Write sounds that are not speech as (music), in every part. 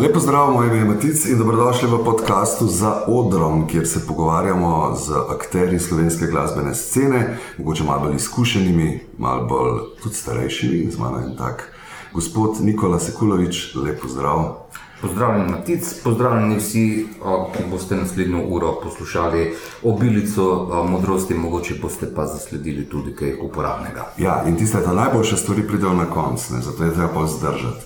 Lepo zdrav, moj ime je Matic in dobrodošli v podkastu za Odrom, kjer se pogovarjamo z akteri slovenske glasbene scene, mogoče malo bolj izkušenimi, malo bolj tudi starejšimi, z mano in tak. Gospod Nikola Sekulovič, lepo zdrav. Pozdravljen, Matic, pozdravljeni vsi, ki boste naslednjo uro poslušali obilico modrosti, mogoče boste pa zasledili tudi kaj uporabnega. Ja, in tiste najboljše stvari pridejo na koncu, zato je treba pa zdržati.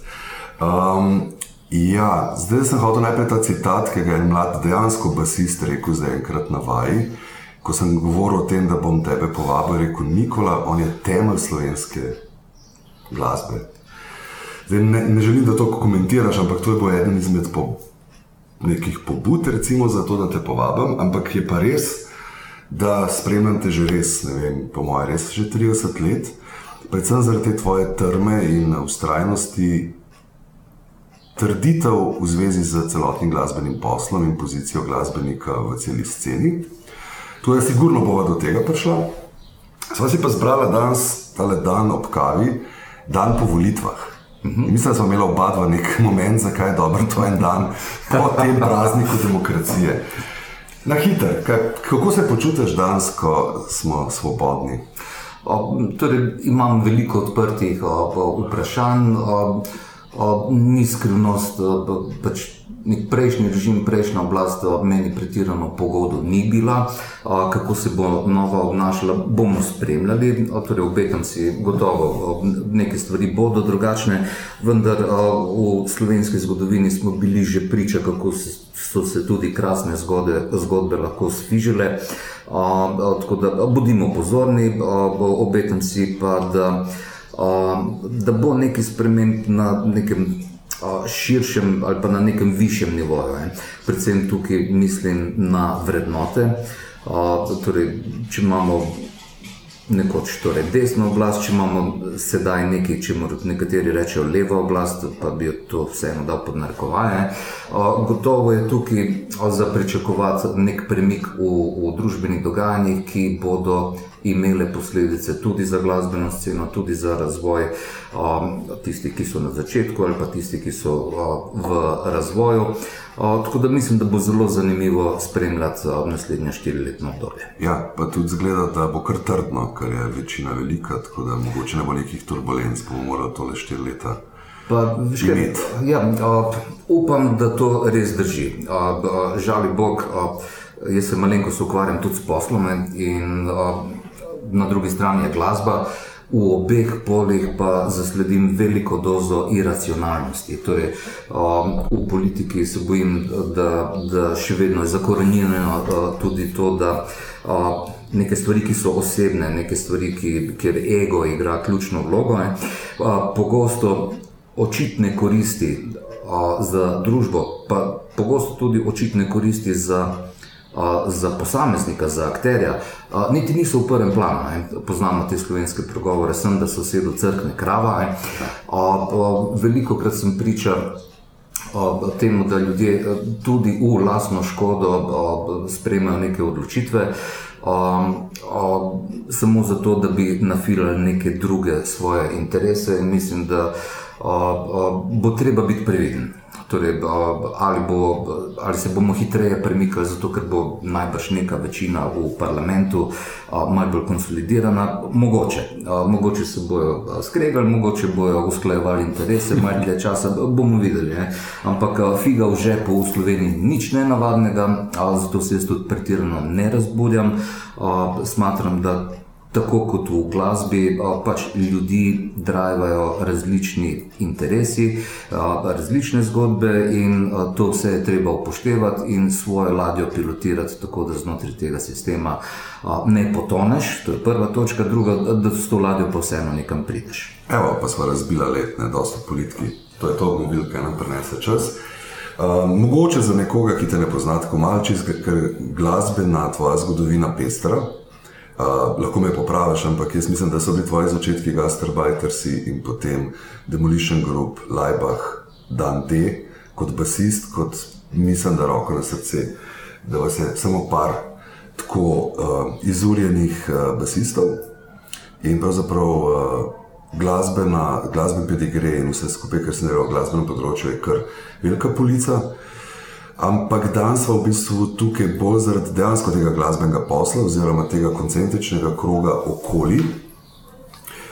Um, ja, zdaj sem hotel najprej ta citat, ki ga je mlad dejansko basist rekel zdaj enkrat na vaji. Ko sem govoril o tem, da bom tebe povabil, rekel Nikola, on je temelj slovenske glasbe. Zdaj, ne, ne želim, da to komentiraš, ampak to je bil eden izmed po, nekih pobud, recimo, za to, da te povabim. Ampak je pa res, da spremljam te že res, ne vem, po mojem, res že 30 let, predvsem zaradi te tvoje trme in ustrajnosti. Trditev v zvezi z celotnim glasbenim poslom in pozicijo glasbenika v celi sceni. To je sigurno bova do tega prišla. Sva si pa zbrala danes, tale dan ob kavi, dan po volitvah. In mislim, da smo imeli oba dva nek (laughs) moment, zakaj je dobro to en dan po tem prazniku demokracije. Na hitro, kako se počutiš danes, ko smo svobodni? O, torej, imam veliko odprtih o, vprašanj, o, o, ni skrivnost, o, pač nek prejšnji režim, prejšnja oblast meni pretirano pogodo ni bila. Kako se bo nova obnašala, bomo spremljali. Torej, obetam si gotovo, neke stvari bodo drugačne, vendar v slovenski zgodovini smo bili že priča, kako so se tudi krasne zgodbe, zgodbe lahko sfižile. Tako da bodimo pozorni, obetam si pa, da, da bo nekaj sprememb na nekem širšem ali pa na nekem višjem nivoju. Predvsem tukaj mislim na vrednote. Torej, če imamo nekoč torej desno oblast, če imamo sedaj nekaj, če moramo nekateri reči levo oblast, pa bi to vseeno dal pod narekovaje. Gotovo je tukaj za pričakovati nek premik v, v družbenih dogajanjih, ki bodo imele posledice tudi za glasbeno sceno, tudi za razvoj tistih, ki so na začetku ali pa tistih, ki so v razvoju. Tako da mislim, da bo zelo zanimivo spremljati naslednje štiriletno obdobje. Ja, pa tudi zgleda, da bo kar trdno, ker je večina velika, tako da mogoče ne bo nekih turbulenc, bomo morali tole štiri leta. Pa, škaj, ja, uh, upam, da to res drži. Uh, uh, žali Bog, uh, jaz se malenkost ukvarjam tudi s poslom in uh, na drugi strani je glasba. V obeh polih pa zasledim veliko dozo iracionalnosti. Torej, um, v politiki se bojim, da, da še vedno je zakorenjeno uh, tudi to, da uh, neke stvari, ki so osebne, neke stvari, ki, kjer ego igra ključno vlogo, ne, uh, pogosto očitne koristi uh, za družbo, pa pogosto tudi očitne koristi za za posameznika, za akterja, niti niso v prvem planu. Ne. Poznamo te slovenske pregovore, sem da sosedu crkne krava. Veliko krat sem priča temu, da ljudje tudi v lasno škodo sprejemajo neke odločitve. Samo zato, da bi nafilali neke druge svoje interese, in mislim, da bo treba biti previden. Torej, ali, bo, ali se bomo hitreje premikali, zato ker bo najbrž neka večina v parlamentu malo bolj konsolidirana, mogoče. Mogoče se bodo skregali, mogoče bodo usklajevali interese, malo dlje časa, bomo videli. Ne? Ampak figa v žepu v Sloveniji ni nič nenavadnega, zato se jaz tudi pretirano ne razbudjam. Smatram, da tako kot v glasbi, pač ljudi drivajo različni interesi, različne zgodbe in to vse je treba upoštevati in svojo ladjo pilotirati tako, da znotraj tega sistema ne potoneš. To je prva točka, druga, da s to ladjo pa vseeno nekam prideš. Evo, pa smo razbila let, ne dosto politiki. To je to, mobil, kaj nam prenese čas. Uh, mogoče za nekoga, ki te ne pozna tako malce, ker glasbena tvoja zgodovina pestra, Uh, lahko me popraviš, ampak jaz mislim, da so bili tvoji začetki Gasterbajtersi in potem Demolition Group, Leibach, Dan D, kot basist, kot mislim, da roko na srce, da vas je samo par tako uh, izurjenih uh, basistov in pravzaprav uh, glasbena, glasben pedigre in vse skupaj, kar se ne reče, glasbeno področje je kar velika polica. Ampak danes smo v bistvu tukaj bolj zaradi dejansko tega glasbenega posla, oziroma tega koncentričnega kroga okoli.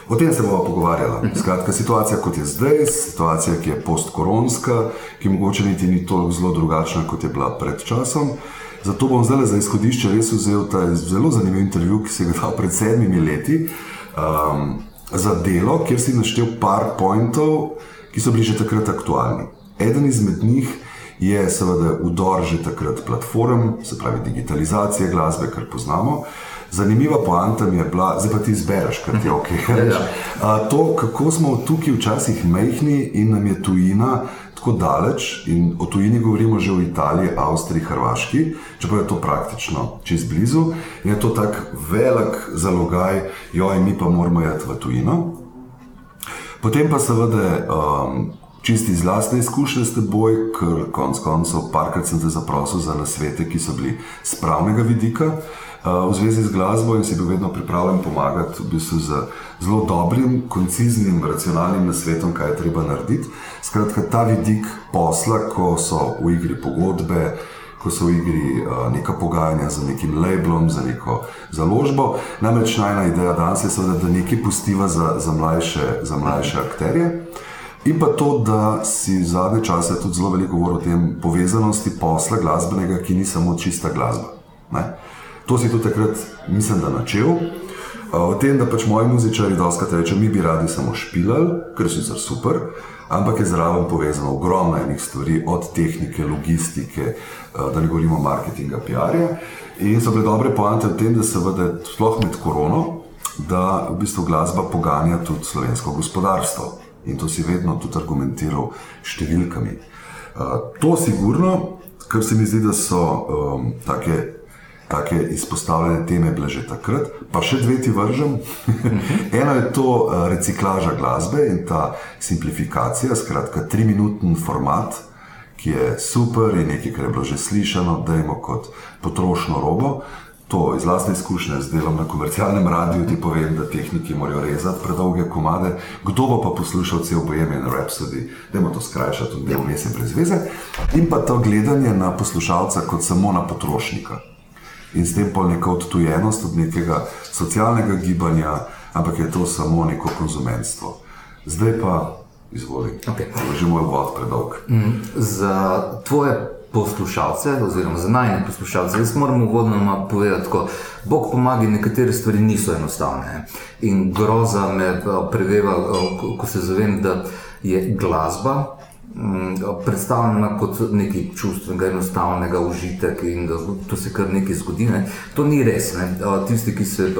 O tem se bomo pogovarjali. Skratka, situacija kot je zdaj, situacija, ki je postkoronska, ki mogoče niti ni toliko zelo drugačna, kot je bila pred časom. Zato bom zdaj za izhodišče res vzel ta zelo zanimiv intervju, ki se ga dal pred sedmimi leti um, za delo, kjer si naštel par pointov, ki so bili že takrat aktualni. Eden izmed njih je seveda udor že takrat platform, se pravi digitalizacija glasbe, kar poznamo. Zanimiva poanta mi je bila, zdaj pa ti izbereš, kar ti je ok. (laughs) Ja, ja. To, kako smo tukaj včasih mehni in nam je tujina tako daleč, in o tujini govorimo že v Italiji, Avstriji, Hrvaški, čeprav je to praktično čez blizu, je to tako velik zalogaj, jo in mi pa moramo jeti v tujino. Potem pa seveda. Um, čisti iz vlastne izkušnje s teboj, ker konec koncev parkrat sem te zaprosil za nasvete, ki so bili z pravnega vidika uh, v zvezi z glasbo in si bil vedno pripravljen pomagati v bistvu z zelo dobrim, konciznim, racionalnim nasvetom, kaj je treba narediti. Skratka, ta vidik posla, ko so v igri pogodbe, ko so v igri uh, neka pogajanja za nekim labelom, za neko založbo. Namreč najna ideja danes je, seveda, da nekaj pustiva za, za mlajše, za mlajše akterje. In pa to, da si zadnje čase tudi zelo veliko govoril o tem povezanosti posla glasbenega, ki ni samo čista glasba. Ne? To si tudi takrat, mislim, da načel. O tem, da pač moji muzičari doskrat rečejo, mi bi radi samo špilali, kar je sicer super, ampak je zraven povezano ogromno enih stvari, od tehnike, logistike, da ne govorimo o marketingu, PR-ja. In so bile dobre poante v tem, da se vede, sploh med korono, da v bistvu glasba poganja tudi slovensko gospodarstvo in to si vedno tudi argumentiral številkami. Uh, to sigurno, kar se mi zdi, da so um, take, take izpostavljene teme bile že takrat, pa še dve ti vržem. (laughs) Ena je to uh, reciklaža glasbe in ta simplifikacija, skratka, tri-minutni format. Ki je super in nekaj, kar je bilo že slišano, da imamo kot potrošno robo, to iz vlastne izkušnje z delom na komercialnem radiju ti povem, da tehniki morajo rezati predolge komade. Kdo bo pa poslušal cel Bohemian Rhapsody, da ima to skrajšati od dveh mesecev brez veze. In pa to gledanje na poslušalca kot samo na potrošnika. In s tem pa neko odtujenost od nekega socialnega gibanja, ampak je to samo neko konzumenstvo. Zdaj pa izvoli. Okay. Že moj vod predolg. Mm, za tvoje poslušalce, oziroma za najne poslušalce. Jaz moram uvodno povedati, da Bog pomaga, nekatere stvari niso enostavne. In groza me eh, preveva, eh, ko se zavem, da je glasba predstavljena kot nekaj čustvenega, enostavnega, užitek in da to se kar nekaj zgodi. Ne. To ni res. Ne. Tisti, ki se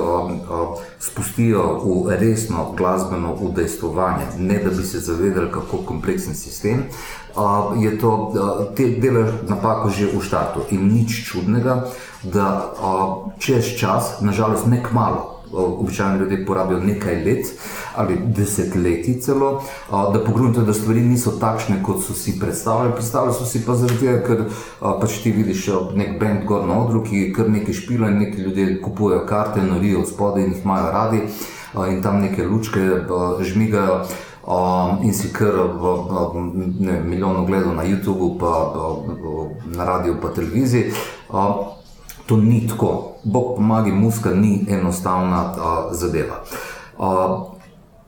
spustijo v resno glasbeno udejstvovanje, ne da bi se zavedali, kako kompleksen sistem. Je to, te dela napako že v štartu in nič čudnega, da čez čas, nažalost, nek malo, običajno ljudje porabijo nekaj let ali desetletij celo, da pogruntite, da stvari niso takšne, kot so si predstavljali. Predstavljali so si pa zaradi tega, ker pač ti vidiš nek bend gor na odru, ki kar nekaj špila in neki ljudje kupujejo karte, norijo od spodaj in jih imajo radi in tam neke lučke žmigajo. Um, in si kar ne, milijon ogledov na YouTubu, pa v, na radiju, pa televiziji. Um, To ni tako. Bog pomaga, muska ni enostavna a, zadeva. A,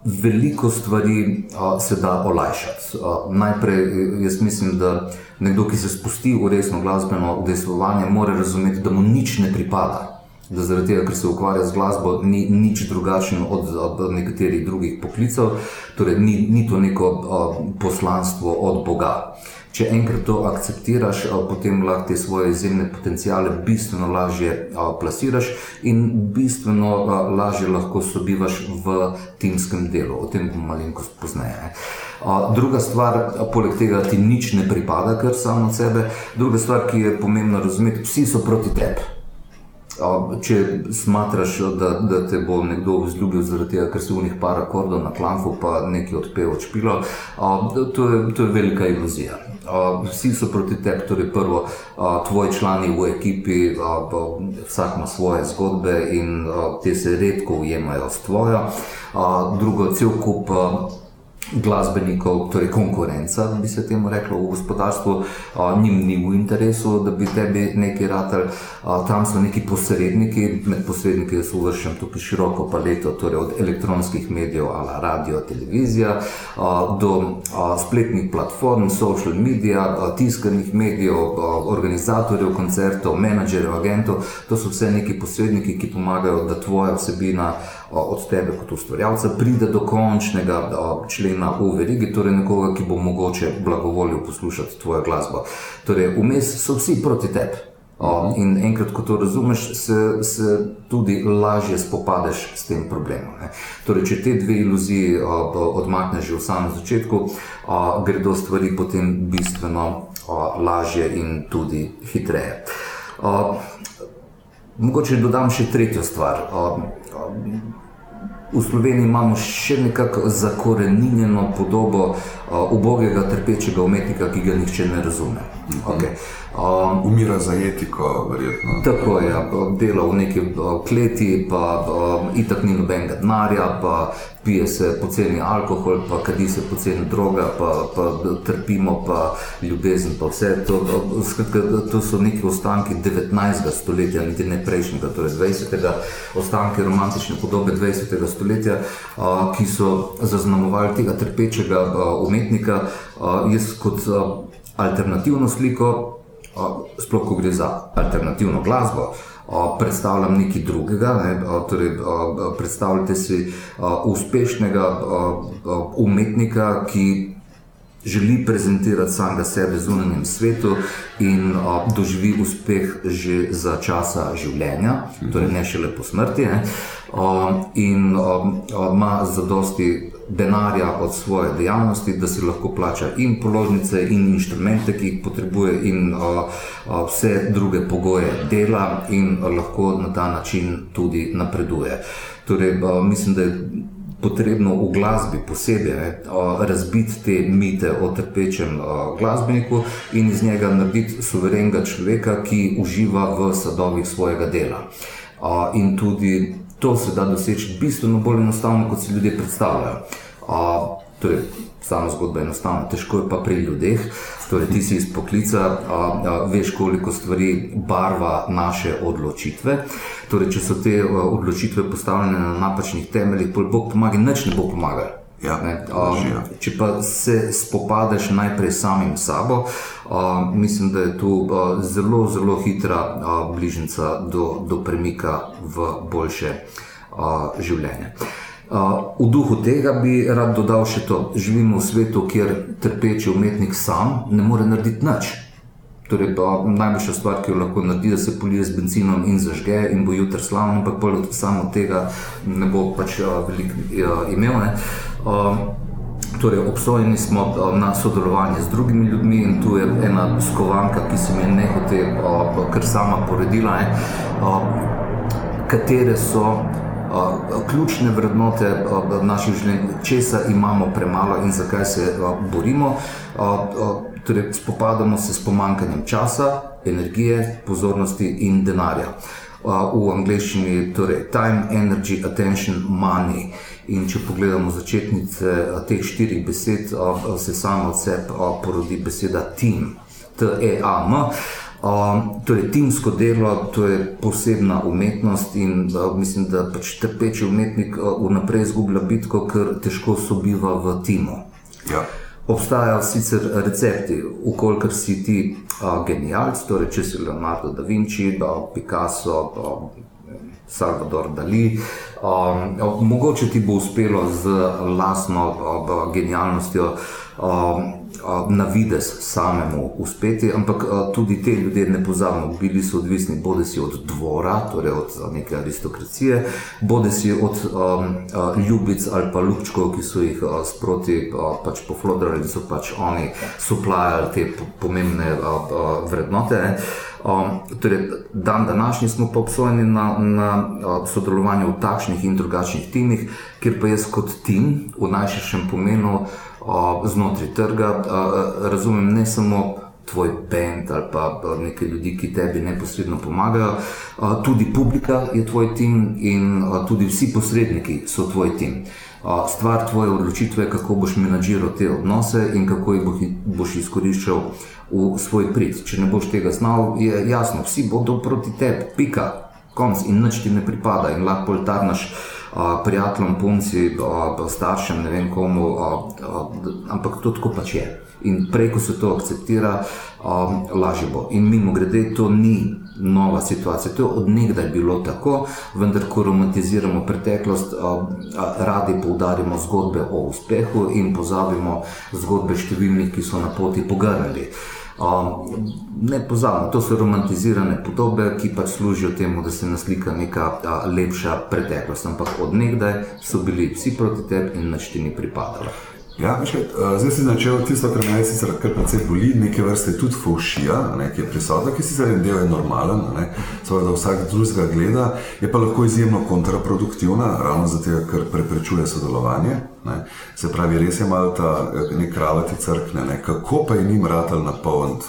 veliko stvari a, se da olajšati. A, najprej jaz mislim, da nekdo, ki se spusti v resno glasbeno udejstvovanje, mora razumeti, da mu nič ne pripada. Da zaradi tega, ker se ukvarja z glasbo, ni nič drugačen od, od nekaterih drugih poklicev, torej ni, ni to neko a, poslanstvo od Boga. Če enkrat to akceptiraš, potem lahko te svoje izjemne potencijale bistveno lažje plasiraš in bistveno lažje lahko sobivaš v timskem delu. O tem bom malenkost pozneje. Druga stvar, poleg tega ti nič ne pripada, kar samo od sebe. Druga stvar, ki je pomembna razumeti, vsi so proti tebi. Če smatraš, da, da te bo nekdo vzljubil zaradi tega, ker si v njih par akordov na klanfu, pa nekaj odpev odšpilo, to je, to je velika iluzija. Vsi so proti tebi, torej prvo, tvoji člani v ekipi, vsak ima svoje zgodbe in te se redko ujemajo s tvojo. Drugo, cel kup glasbenikov, torej konkurenca, bi se temu reklo v gospodarstvu, njim ni v interesu, da bi tebi nekaj ratelj. Tam so neki posredniki, med posredniki so vršen tukaj široko paleto, torej od elektronskih medijev, ala radio, televizija, do spletnih platform, social media, tiskanih medijev, organizatorjev koncertov, menedžerjev, agentov. To so vse neki posredniki, ki pomagajo, da tvoja vsebina od tebe kot ustvarjalca pride do končnega člena v verigi, torej nekoga, ki bo mogoče blagovolil poslušati tvojo glasbo. Torej, vmes so vsi proti tebi. In enkrat, ko to razumeš, se, se tudi lažje spopadeš s tem problemom. Torej, če te dve iluziji odmakneš že v samem začetku, gredo stvari potem bistveno lažje in tudi hitreje. Mogoče dodam še tretjo stvar. V Sloveniji imamo še nekako zakorenjeno podobo ubogega, trpečega umetnika, ki ga nihče ne razume. (laughs) Okay. Um, Umira za etiko, verjetno. Tako je, ja, dela v neki kleti, pa um, itak ni nobenega denarja, pa pije se poceni alkohol, pa kadi se poceni droga, pa, pa trpimo, pa ljubezen, pa vse to. Skratka, to so neki ostanki 19. stoletja, niti ne prejšnjega, torej 20. ostanki romantične podobe 20. stoletja, uh, ki so zaznamovali tega trpečega uh, umetnika. Uh, jaz kot uh, alternativno sliko sploh ko gre za alternativno glasbo, predstavljam nekaj drugega. Ne, torej, predstavljate si uspešnega umetnika, ki želi prezentirati samega sebe zunanjem svetu in doživi uspeh že za časa življenja, torej ne šele po smrti. Ne, in ima zadosti denarja od svoje dejavnosti, da si lahko plača in položnice, in inštrumente, ki jih potrebuje, in vse druge pogoje dela, in lahko na ta način tudi napreduje. Torej, mislim, da je potrebno v glasbi posebej ne, razbiti te mite o trpečem glasbeniku in iz njega narediti suverenega človeka, ki uživa v sadovih svojega dela. In tudi to se da doseči bistveno bolj enostavno, kot si ljudje predstavljajo. Uh, torej, sama zgodba je enostavna, težko je pa pri ljudeh. Torej, ti si iz poklica, uh, uh, veš, koliko stvari barva naše odločitve. Torej, če so te uh, odločitve postavljene na napačnih temeljih, pol Bog pomaga, nič ne bo pomagal. Ja, ne, um, če pa se spopadaš najprej samim sabo, uh, mislim, da je tu uh, zelo, zelo hitra uh, bližnjica do, do premika v boljše uh, življenje. Uh, v duhu tega bi rad dodal še to, da živimo v svetu, kjer trpeči umetnik sam ne more narediti nič. Torej, najboljša stvar, ki jo lahko naredi, da se polije z benzinom in zažge, in bo jutri slavno, ampak samo tega ne bo pač uh, veliko uh, imel. Uh, Um, torej, obsojeni smo na sodelovanje z drugimi ljudmi, in tu je ena skovanka, ki se mi je nehote, uh, kar sama poredila, ne, uh, katere so uh, ključne vrednote naših življenj, česa imamo premalo in zakaj se borimo. Torej, spopadamo se s pomankanjem časa, energije, pozornosti in denarja. V angleščini torej time, energy, attention, money. In če pogledamo začetnice teh štirih besed, se samo od sebe porodi beseda team, T-E-A-M. Torej, timsko delo to je posebna umetnost in mislim, da pač trpeči umetnik vnaprej izgublja bitko, ker težko sobiva v timu. Ja. Obstajajo sicer recepti, ukolikor si ti a, genialc, torej če si Leonardo da Vinci, da Picasso, da Salvador Dali. Um, mogoče ti bo uspelo z lastno uh, genialnostjo um, na vides samemu uspeti, ampak tudi te ljudje ne pozabimo, bili so odvisni bodi si od dvora, torej od neke aristokracije, bodi si od um, ljubic ali pa lupčkov, ki so jih sproti pač poflodrali in so pač oni suplajali te pomembne vrednote. Ne. Um, torej, dan današnji smo pa obsojeni na, na uh, sodelovanje v takšnih in drugačnih timih, kjer pa jaz kot tim v najširšem pomenu uh, znotraj trga uh, razumem ne samo tvoj bend ali pa nekaj ljudi, ki tebi neposredno pomagajo, uh, tudi publika je tvoj tim in uh, tudi vsi posredniki so tvoj tim. Uh, stvar tvoje odločitve, kako boš menedžiral te odnose in kako jih boš izkoriščal v svoj prid. Če ne boš tega znal, je jasno, vsi bodo proti tebi, pika, konc in nič ti ne pripada in lahko poltarnaš. Prijateljem, punci, staršem, ne vem komu, ampak to tako pač je. In prej, ko se to akceptira, lažje bo. In mimo grede, to ni nova situacija, to je odnegdaj bilo tako, vendar, ko romantiziramo preteklost, radi poudarjamo zgodbe o uspehu in pozabimo zgodbe številnih, ki so na poti pogrnili. Um, ne pozabimo, to so romantizirane podobe, ki pač služijo temu, da se naslika neka a, lepša preteklost. Ampak odnegdaj so bili vsi proti tebi in nič ti ni pripadalo. Ja, kaj, uh, zdaj si začel tisto, kar me sicer kar precej boli, neke vrste tudi fušija, ki je prisotna, ki sicer en del je normalen, seveda, da vsak drugega gleda, je pa lahko izjemno kontraproduktivna, ravno zato, ker preprečuje sodelovanje. Ne. Se pravi, res je malo ta eh, nek kravati crkne, ne. kako pa je njim ratal napolnit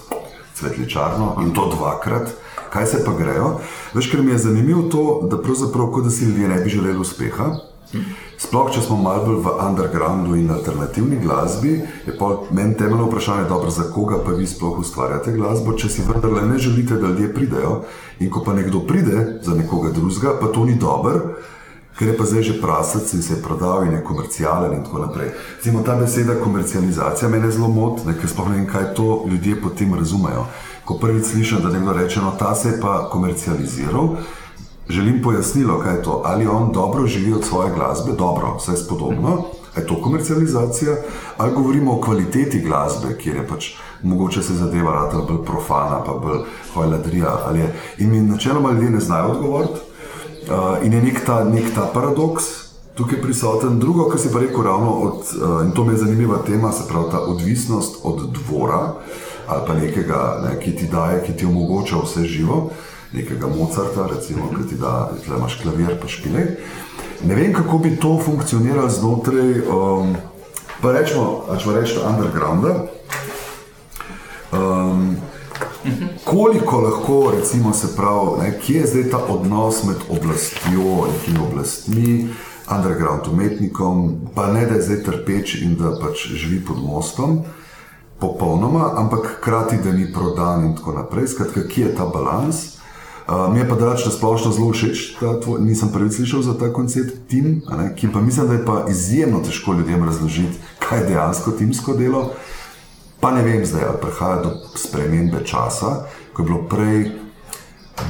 svetličarno in to dvakrat. Kaj se pa grejo? Veš, ker mi je zanimivo to, da pravzaprav, kot da si ljudje ne bi želeli uspeha. Sploh, če smo malo bolj v undergroundu in alternativni glasbi, je pa meni temeljno vprašanje, dobro, za koga pa vi sploh ustvarjate glasbo, če si vendarle ne želite, da ljudje pridejo. In ko pa nekdo pride za nekoga drugega, pa to ni dobro, ker je pa zdaj že prasec in se je prodal in je komercijalen in tako naprej. Zimo ta beseda komercializacija mene zelo moti, ker sploh ne vem, kaj to ljudje potem razumejo. Ko prvič slišim, da nekdo reče, no ta se je pa komercializiral. Želim pojasnilo, kaj je to. Ali on dobro živi od svoje glasbe, dobro, vse je spodobno, je to komercializacija, ali govorimo o kvaliteti glasbe, kjer je pač mogoče se zadeva rata bolj profana, pa bolj hojladrija. In mi načeloma ljudje ne znajo odgovoriti. Uh, in je nek ta, nek ta paradoks tukaj prisoten. Drugo, kar si pa rekel, ravno od, uh, in to mi je zanimiva tema, se pravi ta odvisnost od dvora ali pa nekega, ne, ki ti daje, ki ti omogoča vse živo. Uh, nekega Mozarta, recimo, ki ti da, da imaš klavir, pa špile. Ne vem, kako bi to funkcioniralo znotraj, um, pa rečemo, če rečemo, undergrounda. Um, koliko lahko, recimo, se pravi, ne, kje je zdaj ta odnos med oblastjo in oblastmi, underground umetnikom, pa ne da je zdaj trpeč in da pač živi pod mostom. Popolnoma, ampak hkrati, da ni prodan, in tako naprej. Skratka, kje je ta balans? Uh, mi je pa drugače splošno zelo všeč, da nisem prvič slišal za ta koncept tim, ki pa mislim, da je pa izjemno težko ljudem razložiti, kaj je dejansko timsko delo. Pa ne vem zdaj, ali prihaja do spremembe časa, ko je bilo prej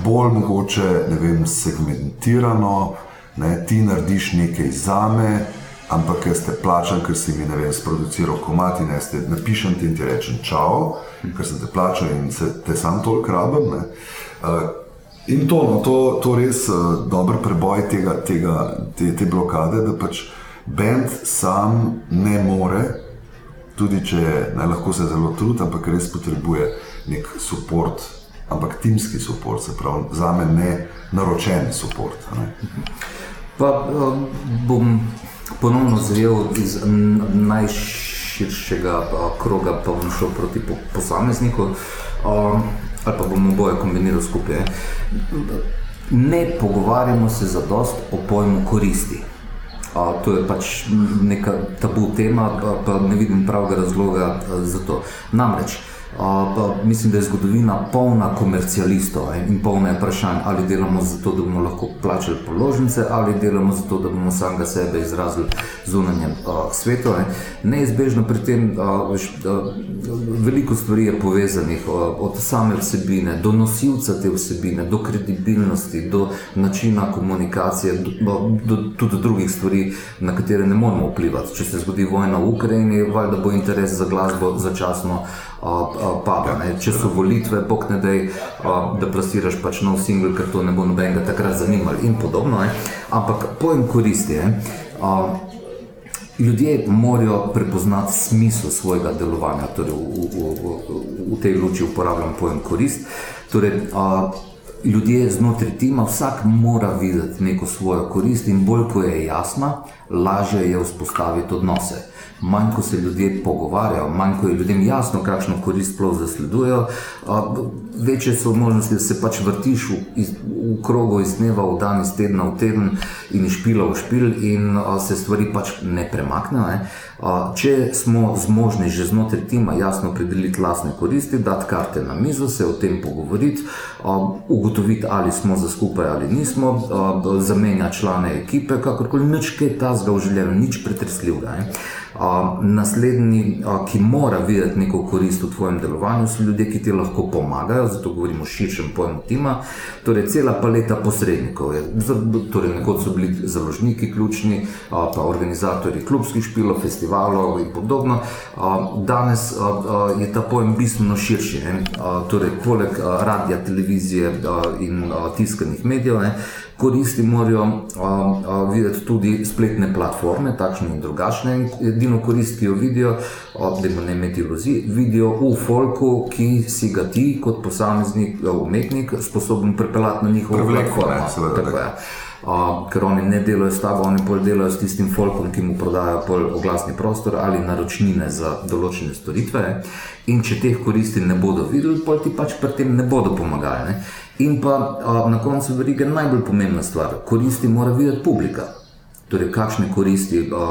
bolj mogoče, ne vem, segmentirano, ne, ti narediš nekaj za me, ampak jaz te plačam, ker si mi, ne vem, sproduciral komati, ne, ste, napišem ti in ti rečem čau, ker sem te plačal in se te sam toliko rabim. Uh, In to, no, to, to res uh, dober preboj tega, tega, te, te blokade, da pač bend sam ne more, tudi če ne, lahko se zelo trudi, ampak res potrebuje nek podpor, ampak timski podpor, se pravi, za me ne naročen podpor. Pa uh, bom ponovno zajel iz najširšega uh, kroga, pa bom šel proti po, posamezniku. Uh, ali pa bomo oboje kombinirali skupaj. Ne pogovarjamo se za dost o pojmu koristi. A, to je pač neka tabu tema, pa, pa ne vidim pravega razloga za to. Namreč, Pa, mislim, da je zgodovina polna komercialistov in polna vprašanj, ali delamo zato, da bomo lahko plačali položnice, ali delamo zato, da bomo samega sebe izrazili zunanjem svetu. Neizbežno pri tem veš, veliko stvari je povezanih, od same vsebine do nosilca te vsebine, do kredibilnosti, do načina komunikacije, do, do, tudi drugih stvari, na katere ne moremo vplivati. Če se zgodi vojna v Ukrajini, valjda bo interes za glasbo začasno pada. Ne. Če so volitve, bog ne dej, da plasiraš pač nov singel, ker to ne bo nobenega takrat zanimalo in podobno. Ne. Ampak pojem koristi. Ne. Ljudje morajo prepoznati smisel svojega delovanja, torej v, v, v, v tej luči uporabljam pojem korist. Torej, a, ljudje znotraj tima, vsak mora videti neko svojo korist in bolj, ko je jasna, lažje je vzpostaviti odnose manj ko se ljudje pogovarjajo, manj ko je ljudem jasno, kakšno korist sploh zasledujejo, večje so možnosti, da se pač vrtiš v, iz, v krogu iz dneva v dan, iz tedna v teden in iz špila v špil in se stvari pač ne premaknejo. Ne? Če smo zmožni že znotraj tima jasno opredeliti lastne koristi, dati karte na mizo, se o tem pogovoriti, ugotoviti, ali smo za skupaj ali nismo, zamenjati člane ekipe, kakorkoli, nič kaj tazga v življenju, nič pretresljivega. Naslednji, ki mora videti neko korist v tvojem delovanju, so ljudje, ki ti lahko pomagajo, zato govorimo o širšem pojmu tima. Torej, cela paleta posrednikov je. Torej, nekoč so bili založniki ključni, pa organizatori klubskih špilov, festivalov in podobno. Danes je ta pojem bistveno širši. Torej, poleg radia, televizije in tiskanih medijev. Ne? Koristi morajo uh, uh, videti tudi spletne platforme, takšne in drugačne. Edino korist, ki jo vidijo, da ne imeti iluzij, vidijo v folku, ki si ga ti kot posameznik, umetnik, sposoben pripeljati na njihovo platformo. Ker oni ne delajo s tabo, oni bolj delajo s tistim folkom, ki mu prodajajo oglasni prostor ali naročnine za določene storitve. In če teh koristi ne bodo videli, pa ti pač pri tem ne bodo pomagali. Ne? In pa a, na koncu verige najbolj pomembna stvar, koristi mora videti publika. Torej, kakšne koristi a,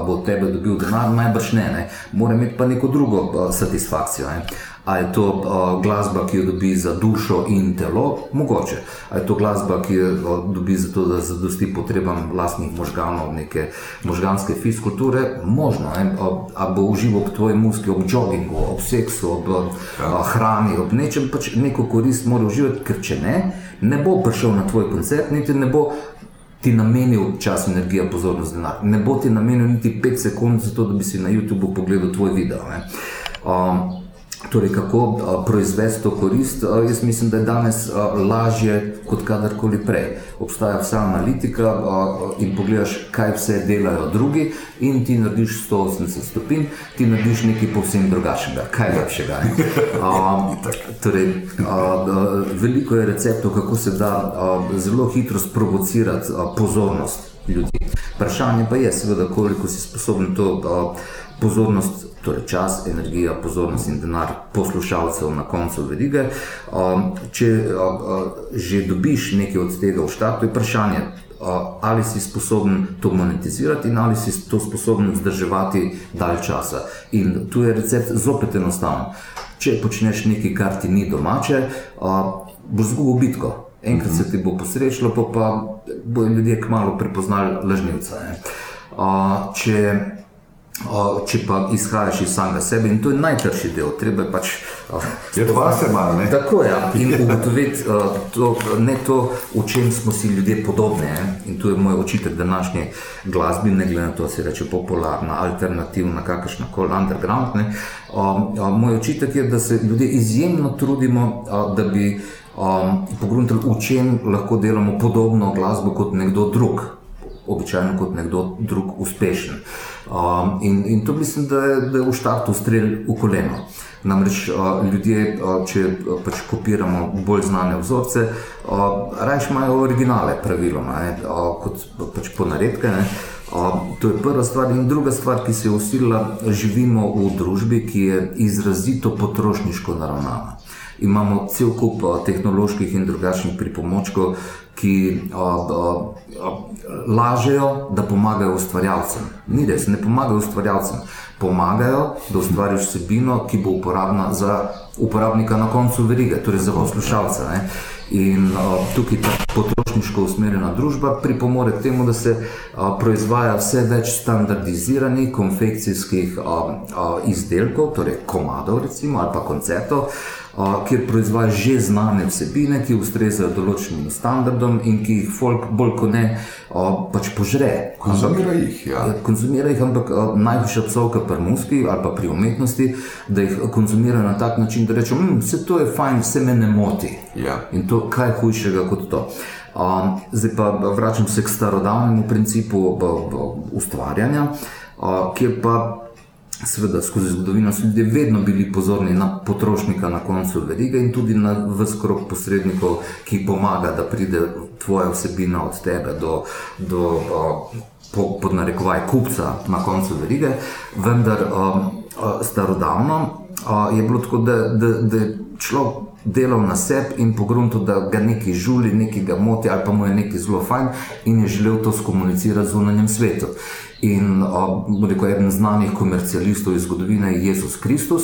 a bo od tebe dobil denar, najbrž ne, ne. mora imeti pa neko drugo a, satisfakcijo. Ne. A je to uh, glasba, ki jo dobi za dušo in telo? Mogoče. A je to glasba, ki jo dobi za to, da zadosti potrebam vlastnih možganov, neke možganske fiskulture? Možno. A bo užival ob tvoji muski, ob joggingu, ob seksu, ob uh, hrani, ob nečem, pač neko korist mora uživati, ker če ne, ne bo prišel na tvoj koncert, niti ne bo. Ti namenil čas, energijo, pozornost, denar. Ne bo ti namenil niti 5 sekund za to, da bi si na YouTubu pogledal tvoj video. Um, Torej, kako proizvesti to korist, jaz mislim, da je danes lažje kot kadarkoli prej. Obstaja vsa analitika in pogledaš, kaj vse delajo drugi, in ti narediš 180 stopinj, ti narediš nekaj povsem drugačnega, kaj lepšega. (laughs) Torej, veliko je receptov, kako se da zelo hitro sprovocirati pozornost ljudi. Vprašanje pa je, seveda, koliko si sposoben to pozornost torej čas, energija, pozornost in denar poslušalcev na koncu verige. Um, če uh, uh, že dobiš nekaj od tega v štartu, je vprašanje, uh, ali si sposoben to monetizirati in ali si to sposoben vzdrževati dalj časa. In tu je recept zopet enostaven. Če počneš nekaj, kar ti ni domače, boš zgubil bitko. Enkrat se ti bo posrečilo, pa, pa bodo ljudje kmalo prepoznali lažnivca. Če če pa izhajaš iz samega sebe in to je najtrši del, treba je pač. Je to vas, malo ne? Tako je. Ja. In ugotoviti to, ne to, v čem smo si ljudje podobni. Ne? In to je moj očitek današnje glasbi, ne glede na to, se reče popularna, alternativna, kakršna koli underground. Ne? Moj očitek je, da se ljudje izjemno trudimo, da bi pogruntali, v čem lahko delamo podobno glasbo kot nekdo drug običajno kot nekdo drug uspešen. Um, in, in to mislim, da je, da je v štartu strelj v koleno. Namreč uh, ljudje, uh, če uh, pač kopiramo bolj znane vzorce, uh, raje imajo originale, praviloma, uh, kot pač ponaredke. Ne? Uh, to je prva stvar. In druga stvar, ki se je usilila, živimo v družbi, ki je izrazito potrošniško naravnana. Imamo cel kup uh, tehnoloških in drugačnih pripomočkov, ki uh, uh, lažejo, da pomagajo ustvarjalcem. Ni res, ne pomagajo ustvarjalcem, pomagajo, da ustvariš vsebino, ki bo uporabna za uporabnika na koncu verige, torej za poslušalca. Ne? In uh, tukaj ta potrošniško usmerjena družba pripomore k temu, da se uh, proizvaja vse več standardiziranih konfekcijskih uh, uh, izdelkov, torej komadov, recimo, ali pa koncertov, kjer proizvaja že znane vsebine, ki ustrezajo določenim standardom in ki jih folk bolj kot ne pač požre. Konzumira jih. Ja. ja. Konzumira jih, ampak najvišja psovka pri muski ali pa pri umetnosti, da jih konzumirajo na tak način, da rečejo, da vse to je fajn, vse me ne moti. Ja. In to kaj hujšega kot to. Um, zdaj pa vračam se k starodavnemu principu ustvarjanja, uh, kjer pa Sveda, skozi zgodovino so ljudje vedno bili pozorni na potrošnika na koncu verige in tudi na vse krog posrednikov, ki pomaga, da pride tvoja vsebina od tebe do, do po, pod narekovaj kupca na koncu verige. Vendar um, starodavno uh, je bilo tako, da, da, da je človek delal na sebi in pogrunto, da ga nekaj žuli, nekaj ga moti ali pa mu je nekaj zelo fajn in je želel to skomunicirati z unanjem svetu. In rekel, eden znanih komercialistov iz zgodovine je Jezus Kristus,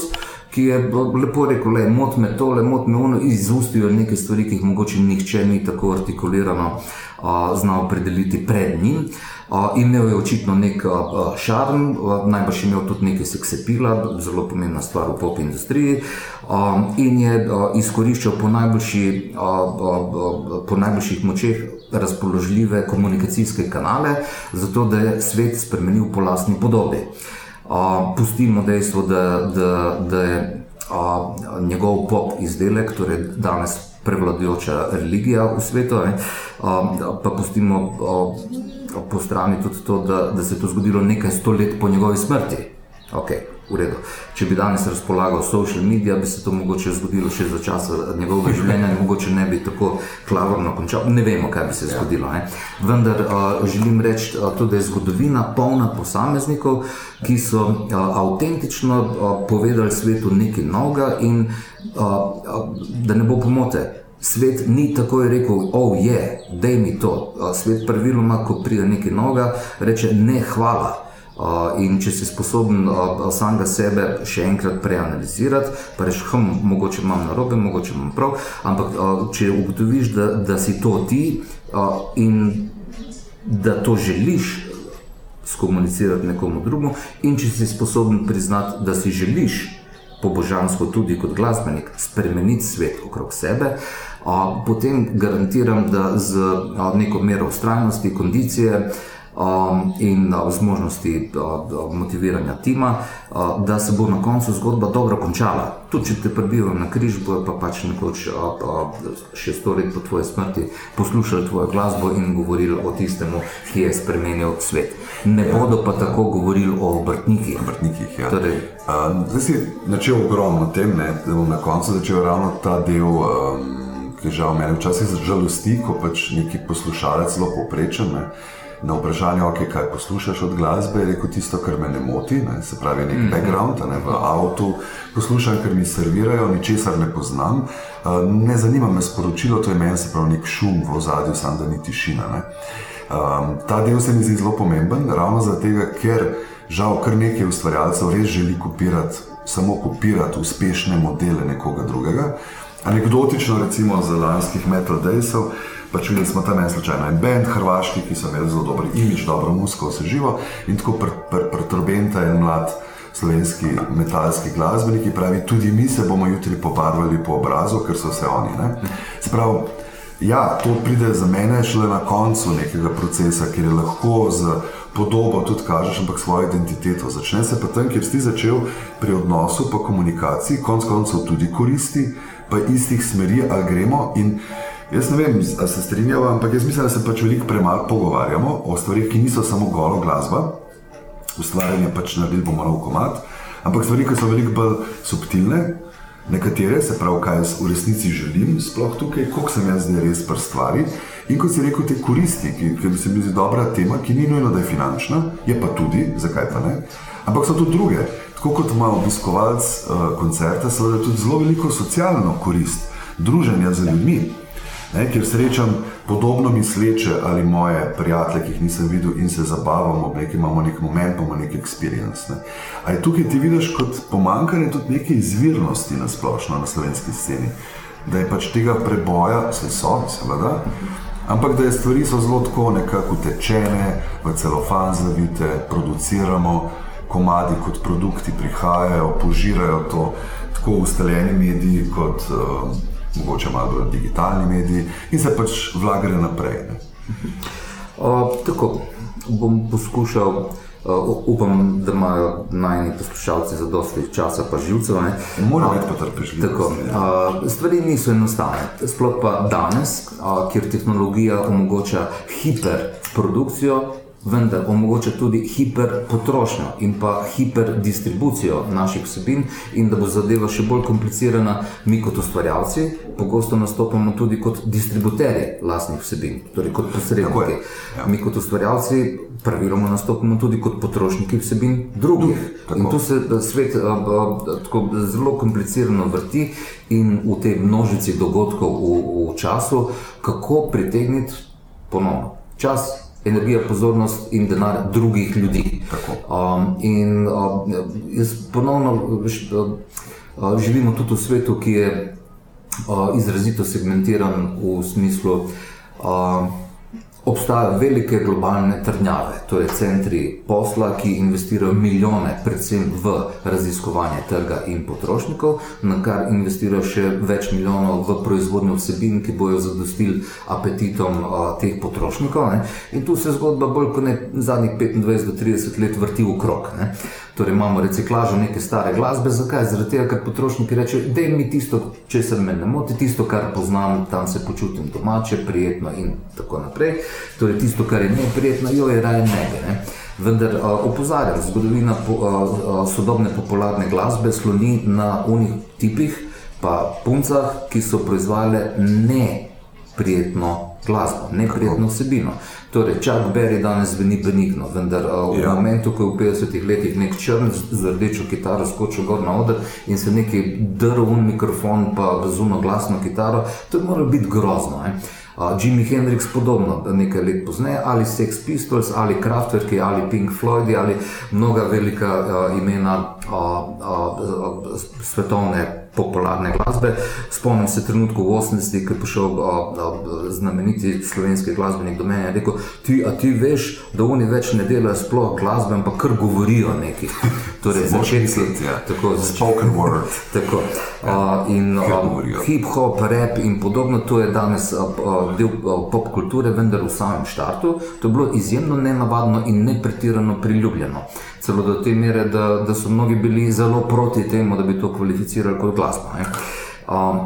ki je lepo rekel: le, Mot me to, le mot me ono, izustijo neke stvari, ki jih mogoče nihče ni tako artikulirano znal predeliti pred njim. Imel je očitno nek šarm, najbrž imel tudi nekaj seksepila, zelo pomembna stvar v pop industriji, in je izkoriščal po, najboljši, po najboljših močeh razpoložljive komunikacijske kanale, zato da je svet spremenil po lastni podobi. Pustimo dejstvo, da, da, da je njegov pop izdelek, torej danes prevladujoča religija v svetu, ne, pa pustimo po strani tudi to, da, da se je to zgodilo nekaj sto let po njegovi smrti. Okay, Če bi danes razpolagal social mediji, bi se to mogoče zgodilo še za čas njegovega (laughs) življenja, in mogoče ne bi tako klavrno končal. Ne vemo, kaj bi se zgodilo. Ne? Vendar uh, želim reči, uh, da je zgodovina polna posameznikov, ki so uh, avtentično uh, povedali svetu nekaj novega, in uh, uh, da ne bo pomote. Svet ni takoj rekel, oh, je, da je mi to. Svet praviloma, ko pride nekaj novega, reče ne, hvala. In če si sposoben samega sebe še enkrat preanalizirati, pa rečeš, hm, mogoče imam na robe, mogoče imam prav, ampak če ugotoviš, da, da si to ti in da to želiš skomunicirati nekomu drugemu, in če si sposoben priznati, da si želiš pobožansko tudi kot glasbenik spremeniti svet okrog sebe, potem garantiram, da z neko mero ustrajnosti, kondicije in zmožnosti motiviranja tima, da se bo na koncu zgodba dobro končala. Tudi če te prebijo na križ, bojo pa pač nekoč še sto let po tvoji smrti poslušali tvojo glasbo in govorili o tistem, ki je spremenil svet. Ne bodo pa tako govorili o obrtnikih. obrtnikih ja. torej, Zdaj si začel ogromno tem, ne, da bom na koncu začel ravno ta del. Um, ki žal meni včasih žalosti, ko pač neki poslušalec zelo povprečen. Ne, na vprašanje, okay, kaj poslušaš od glasbe, je rekel tisto, kar me ne moti, ne, se pravi, nek mm -hmm. background, ne, v avtu poslušam, ker mi servirajo, ničesar ne poznam, uh, ne zanima me sporočilo, to je meni se pravi nek šum v ozadju, samo da ni tišina. Ne. Um, ta del se mi zdi zelo pomemben, ravno zato, ker žal kar nekaj ustvarjalcev res želi kopirati, samo kopirati uspešne modele nekoga drugega. Anekdotično, recimo za lanskih Metal Daysov, pač videli smo tam en slučajno en bend, hrvaški, ki so imeli zelo dober imič, dobro musko, vse živo in tako preturbenta pr, pr en mlad slovenski metalski glasbenik, ki pravi, tudi mi se bomo jutri pobarvali po obrazu, ker so vse oni. Sprav, ja, to pride za mene šele na koncu nekega procesa, kjer je lahko z podobo tudi kažeš, ampak svojo identiteto. Začne se pa tam, kjer si začel pri odnosu, pa komunikaciji, konc koncev tudi koristi, pa istih smeri, ali gremo. In Jaz ne vem, ali se strinjamo, ampak jaz mislim, da se pač veliko premalo pogovarjamo o stvarih, ki niso samo golo glasba, ustvarjanje pač naredili bomo nov komat, ampak stvari, ki so veliko bolj subtilne, nekatere, se pravi, kaj jaz v resnici želim, sploh tukaj, koliko sem jaz zdaj res pr stvari. In kot si rekel, te koristi, ki, ki se mi zdi dobra tema, ki ni nujno, da je finančna, je pa tudi, zakaj pa ne, ampak so tudi druge. Tako kot ima obiskovalec uh, koncerta, seveda tudi zelo veliko socialno korist, druženja z ljudmi ne, kjer srečam podobno misleče ali moje prijatelje, ki jih nisem videl in se zabavamo, nekaj imamo nek moment, imamo nek experience. Ne. Ali tukaj ti vidiš kot pomankanje tudi neke izvirnosti na splošno na slovenski sceni, da je pač tega preboja, vse so, seveda. Ampak da je stvari so zelo tako nekako utečene, v celofan zavite, produciramo, komadi kot produkti prihajajo, požirajo to tako ustaljeni mediji kot uh, mogoče malo bolj digitalni mediji in se pač vlagali naprej. O, tako bom poskušal. Uh, upam, da imajo najni poslušalci za dosti časa, pa živcev. Morajo biti potrpežljivi. Uh, stvari niso enostavne. Sploh pa danes, uh, kjer tehnologija omogoča hiperprodukcijo, vendar omogoča tudi hiperpotrošnjo in pa hiperdistribucijo naših vsebin, in da bo zadeva še bolj komplicirana, mi kot ustvarjalci pogosto nastopamo tudi kot distributerji lastnih vsebin, torej kot posredniki. Ja. Mi kot ustvarjalci praviloma nastopamo tudi kot potrošniki vsebin drugih. Tako. In tu se svet a, a, tako zelo komplicirano vrti in v tej množici dogodkov v, v času, kako pritegniti ponovno čas energija, pozornost in denar drugih ljudi. Um, in uh, jaz ponovno uh, živimo tudi v svetu, ki je uh, izrazito segmentiran v smislu. Uh, obstajajo velike globalne trdnjave, to je centri posla, ki investirajo milijone, predvsem v raziskovanje trga in potrošnikov, na kar investirajo še več milijonov v proizvodnjo vsebin, ki bojo zadostili apetitom a, teh potrošnikov. Ne? In tu se zgodba bolj kot ne zadnjih 25 do 30 let vrti v krog. Torej imamo reciklažo neke stare glasbe, zakaj? Zaradi tega, ker potrošniki rečejo, da mi tisto, če se me ne moti, tisto, kar poznam, tam se počutim domače, prijetno in tako naprej. Torej tisto, kar je neprijetno, jo je raje ne. Ne? Vendar opozarjam, zgodovina po, a, a, sodobne popularne glasbe sloni na unih tipih, pa puncah, ki so proizvajale neprijetno glasbo, neprijetno vsebino. Torej, Chuck Berry danes zveni benigno, vendar uh, v ja. momentu, ko je v 50-ih letih nek črn z rdečo kitaro skočil gor na oder in se neki drl v mikrofon, pa razumno glasno kitaro, to je moralo biti grozno. Eh? Uh, Jimi Hendrix podobno, nekaj let pozneje, ali Sex Pistols, ali Kraftwerk, ali Pink Floyd, ali mnoga velika uh, imena uh, uh, svetovne popularne glasbe. Spomnim se trenutka v 80-ih, ko je prišel a, a, znameniti slovenski glasbenik do mene in rekel: ti, A ti veš, da oni več ne delajo sploh glasbe, ampak kar govorijo nekaj. (laughs) Torej, začetki, ja. tako spoken word. (laughs) Tako. A, in hip-hop, rap in podobno, to je danes a, a, del pop kulture, vendar v samem štartu. To je bilo izjemno nenavadno in ne pretirano priljubljeno celo do te mere, da, da so mnogi bili zelo proti temu, da bi to kvalificirali kot glasbo. Um,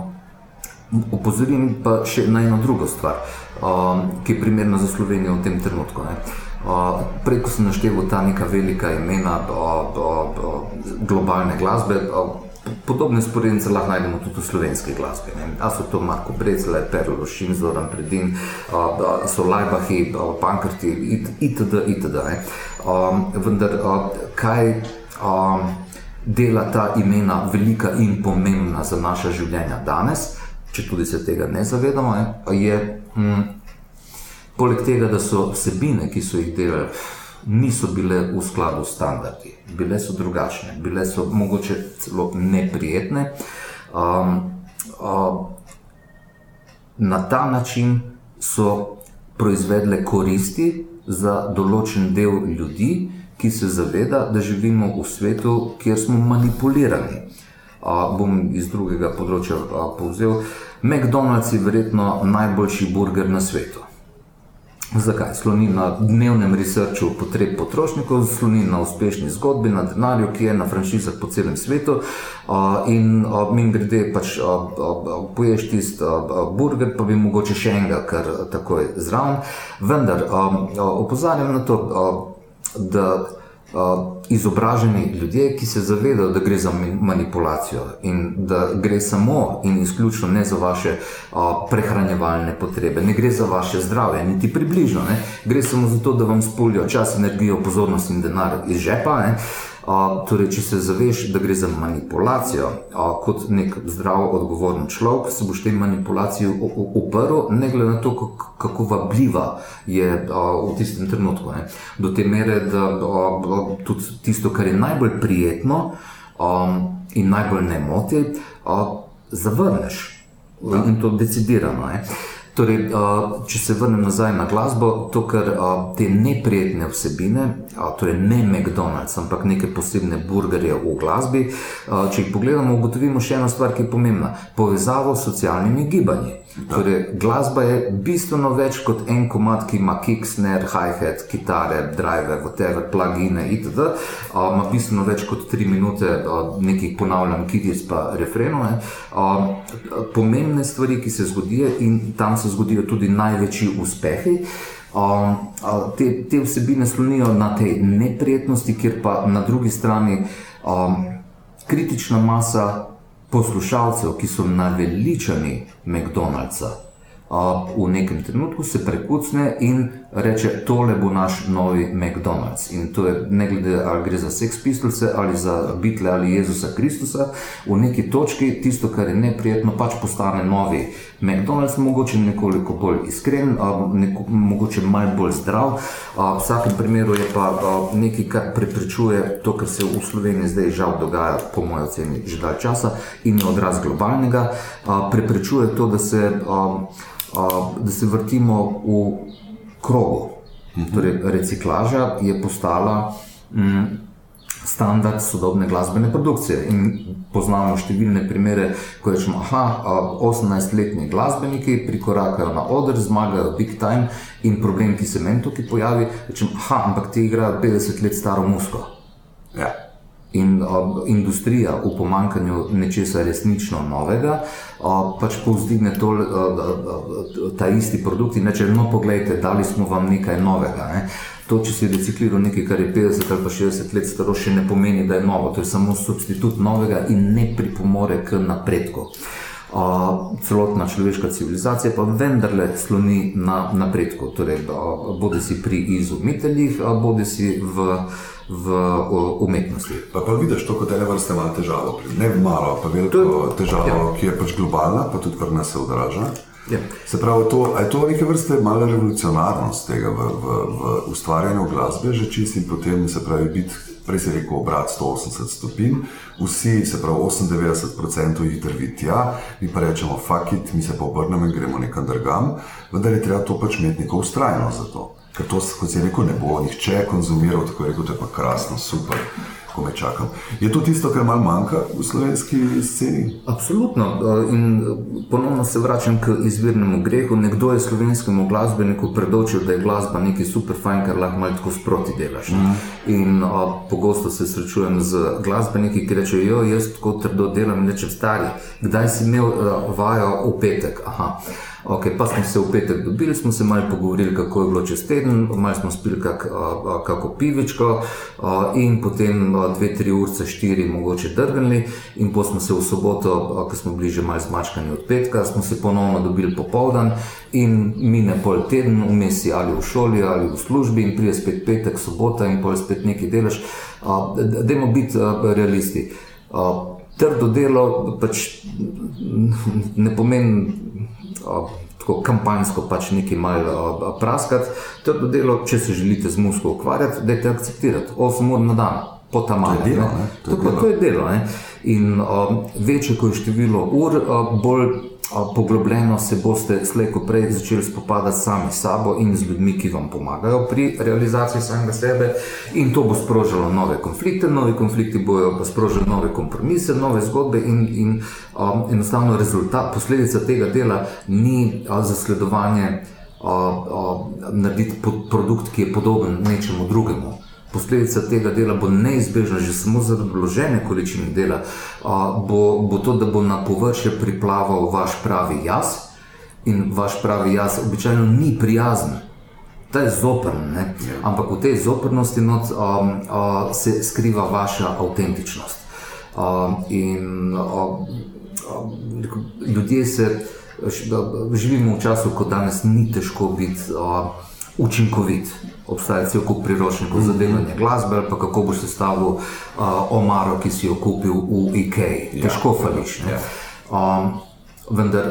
Opozorim pa še na eno drugo stvar, um, ki je primerna za Slovenijo v tem trenutku. Uh, prej, ko sem naštel ta neka velika imena uh, uh, uh, globalne glasbe, uh, Podobne sporednice lahko najdemo tudi v slovenski glasbi. A so to Marko Brezle, Perlo, Šimzoran, Predin, so Lajbahi, Pankrti itd. itd. Um, vendar, kaj um, dela ta imena velika in pomembna za naša življenja danes, če tudi se tega ne zavedamo, je, hm, poleg tega, da so vsebine, ki so jih delali, niso bile v skladu s standardi, bile so drugačne, bile so mogoče celo neprijetne. Um, um, na ta način so proizvedle koristi za določen del ljudi, ki se zaveda, da živimo v svetu, kjer smo manipulirani. Uh, bom iz drugega področja uh, povzel. McDonald's je verjetno najboljši burger na svetu. Zakaj? Sloni na dnevnem researchu potreb potrošnikov, sloni na uspešni zgodbi, na denarju, ki je na franšizah po celem svetu. In min grede, pač poješ tisti burger, pa bi mogoče še enega, kar takoj zraven. Vendar opozarjam na to, da izobraženi ljudje, ki se zavedajo, da gre za manipulacijo in da gre samo in izključno ne za vaše a, prehranjevalne potrebe, ne gre za vaše zdravje, niti približno, ne. gre samo za to, da vam spulijo čas, energijo, pozornost in denar iz žepa. Ne. Torej, če se zaveš, da gre za manipulacijo, kot nek zdrav, odgovoren človek, se boš tej manipulaciji uprl, ne glede na to, kako vabljiva je v tistem trenutku. Ne. Do te mere, da tudi tisto, kar je najbolj prijetno in najbolj ne moti, zavrneš. In to decidirano. Ne. Torej, če se vrnem nazaj na glasbo, to, kar te neprijetne vsebine, torej ne McDonald's, ampak neke posebne burgerje v glasbi, če jih pogledamo, ugotovimo še eno stvar, ki je pomembna: povezavo s socialnimi gibanji. Torej, glasba je bistveno več kot en komat, ki ima kick, snare, hi-hat, kitare, drive, whatever, plugine itd. Uh, ima bistveno več kot tri minute nekih ponavljanj, kitis pa refrenov. Uh, pomembne stvari, ki se zgodijo in tam se zgodijo tudi največji uspehi. Um, te, te vsebine slonijo na tej neprijetnosti, kjer pa na drugi strani um, kritična masa poslušalcev, ki so naveličani McDonald'sa, v nekem trenutku se prekucne in reče: Tole bo naš novi McDonald's. In to je ne glede ali gre za Sex Pistols ali za Beatle ali Jezusa Kristusa, v neki točki tisto, kar je neprijetno, pač postane novi McDonald's, mogoče nekoliko bolj iskren, neko, mogoče malo bolj zdrav. V vsakem primeru je pa nekaj, kar preprečuje to, kar se v Sloveniji zdaj žal dogaja, po mojem oceni, že dalj časa in je odraz globalnega, preprečuje to, da se da se vrtimo v krogu. Torej, reciklaža je postala mm, standard sodobne glasbene produkcije. In poznamo številne primere, ko rečemo, da 18-letni glasbeniki prikorakajo na oder, zmagajo Big Time in problem, ki se meni tukaj pojavi, rečemo, ampak ti igrajo 50 let staro musko. Ja. In uh, industrija v pomankanju nečesa resnično novega, uh, pač povzdigne to, uh, uh, ta isti produkt in reče: No, poglejte, dali smo vam nekaj novega. Ne? To, če si recikliral nekaj, kar je 50 ali pa 60 let staro, še ne pomeni, da je novo. To je samo substitut novega in ne pripomore k napredku. Uh, celotna človeška civilizacija pa vendarle sloni na napredku, torej, uh, bodi si pri izumiteljih, uh, bodi si v v umetnosti. Pa, pa vidiš to kot ena vrsta malo težavo, ne malo, pa veliko je, težavo, ja. ki je pač globalna, pa tudi kar nas se odraža. Ja. Se pravi, to, je to neke vrste mala revolucionarnost tega v, v, v ustvarjanju glasbe, že čist in potem se pravi biti, prej se je rekel, obrat 180 stopinj, vsi, se pravi 98% jih drvi tja, mi pa rečemo, fakit, mi se pa obrnemo in gremo nekam drugam, vendar je treba to pač imeti neko ustrajnost za to. Ker to, kot se je rekel, ne bo nihče konzumiral, tako rekel, da je pa krasno, super, ko me čakam. Je to tisto, kar malo manjka v slovenski sceni? Absolutno. Eh, in eh, ponovno se vračam k izvirnemu grehu. Nekdo je slovenskemu glasbeniku predočil, da je glasba nekaj super fajn, kar lahko malo tako sproti delaš. Mm. In a, eh, pogosto se srečujem z glasbeniki, ki rečejo, jaz tako trdo delam, nečem stari. Kdaj si imel a, vajo v petek? Aha. Okay, pa smo se v petek dobili, smo se malo pogovorili, kako je bilo čez teden, malo smo spili kak, a, kako pivičko, a, in potem a, dve, tri urce, štiri, mogoče drgnili. In potem smo se v soboto, ko smo bili že malo zmačkani od petka, smo se ponovno dobili popoldan in mine pol teden, vmes ali v šoli ali v službi, in pride spet petek, sobota in pol spet nekaj delaš. Dajmo biti realisti. Trdo delo pač ne pomeni tako kampanjsko pač nekaj malo praskati. To je delo, če se želite z musko ukvarjati, da je te akceptirati 8 ur na dan. Po tam malo. To je delo. To je delo. To je delo In um, večje, ko je število ur, uh, bolj poglobljeno se boste slejko prej začeli spopadati sami s sabo in z ljudmi, ki vam pomagajo pri realizaciji samega sebe, in to bo sprožilo nove konflikte, novi konflikti bojo sprožili nove kompromise, nove zgodbe, in, in um, enostavno rezultat, posledica tega dela ni uh, zasledovanje. Uh, uh, narediti produkt, ki je podoben nečemu drugemu posledica tega dela bo neizbežna, že samo zaradi vložene količine dela, bo, bo to, da bo na površje priplaval vaš pravi jaz in vaš pravi jaz običajno ni prijazen. Ta je zoprn, ne? Ja. ampak v tej zoprnosti not, um, uh, se skriva vaša avtentičnost. Um, in um, ljudje se, živimo v času, ko danes ni težko biti uh, učinkovit obstaja cel kup priročnikov za delanje glasbe, ali pa kako boš sestavil uh, omaro, ki si jo kupil v IKEA. Ja. Težko fališ. Ja. Um, vendar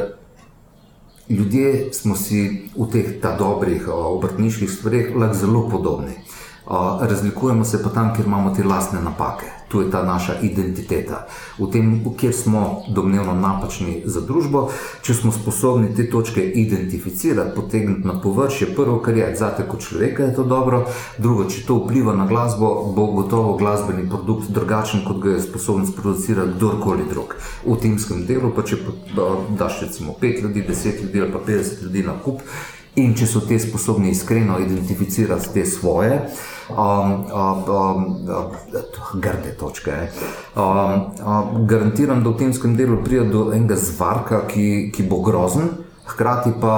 ljudje smo si v teh dobrih uh, obrtniških stvareh lahko zelo podobni. Uh, razlikujemo se pa tam, kjer imamo te lastne napake tu je ta naša identiteta. V tem, kjer smo domnevno napačni za družbo, če smo sposobni te točke identificirati, potegniti na površje, prvo, kar je za te kot človeka, je to dobro, drugo, če to vpliva na glasbo, bo gotovo glasbeni produkt drugačen, kot ga je sposoben sproducirati kdorkoli drug. V timskem delu, pa če daš recimo 5 ljudi, 10 ljudi ali pa 50 ljudi na kup. In če so te sposobni iskreno identificirati te svoje, um, um, um, um, grde točke, um, um, garantiram, da v tem delu pride do enega zvarka, ki, ki bo grozen, hkrati pa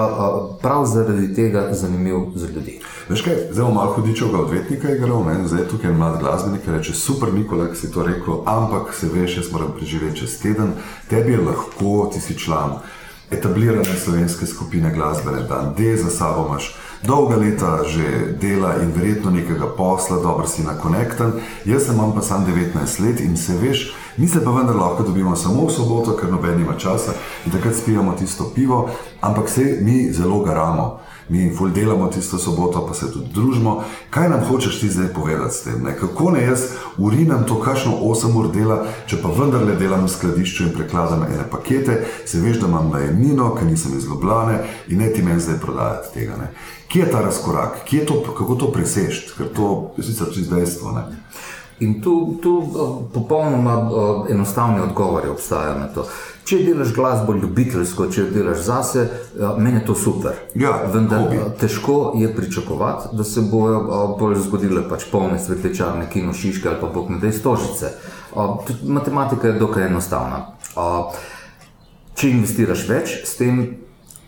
prav zaradi tega zanimiv za ljudi. Veš kaj, zelo malo hudičega odvetnika je igral, ne? zdaj tukaj je mlad glasbenik, ki reče: Super, Nikola, ki si to rekel, ampak se veš, jaz moram preživeti čez teden, tebi je lahko, ti si član etablirane slovenske skupine glasbene, da D za sabo imaš dolga leta že dela in verjetno nekega posla, dobro si na konektan. Jaz sem pa sam 19 let in se veš, mi se pa vendar lahko dobimo samo v soboto, ker noben ima časa in takrat spijamo tisto pivo, ampak se mi zelo garamo mi ful delamo tisto soboto, pa se tudi družimo. Kaj nam hočeš ti zdaj povedati s tem? Ne? Kako ne jaz urinam to, kakšno 8 ur dela, če pa vendarle delam v skladišču in prekladam ene pakete, se veš, da imam najemnino, ker nisem iz Ljubljana in ne ti meni zdaj prodajati tega. Ne? Kje je ta razkorak, Kje je to, kako to presešti, ker to je sicer čisto dejstvo. Ne? In tu, tu popolnoma enostavni odgovori obstajajo na to. Če delaš glasbo ljubiteljsko, če delaš zase, meni je to super. Ja, Vendar hobi. težko je pričakovati, da se bojo zgodile pač polne svetlečarne, kino šiške ali pa bog ne dej stožice. Matematika je dokaj enostavna. Če investiraš več, s tem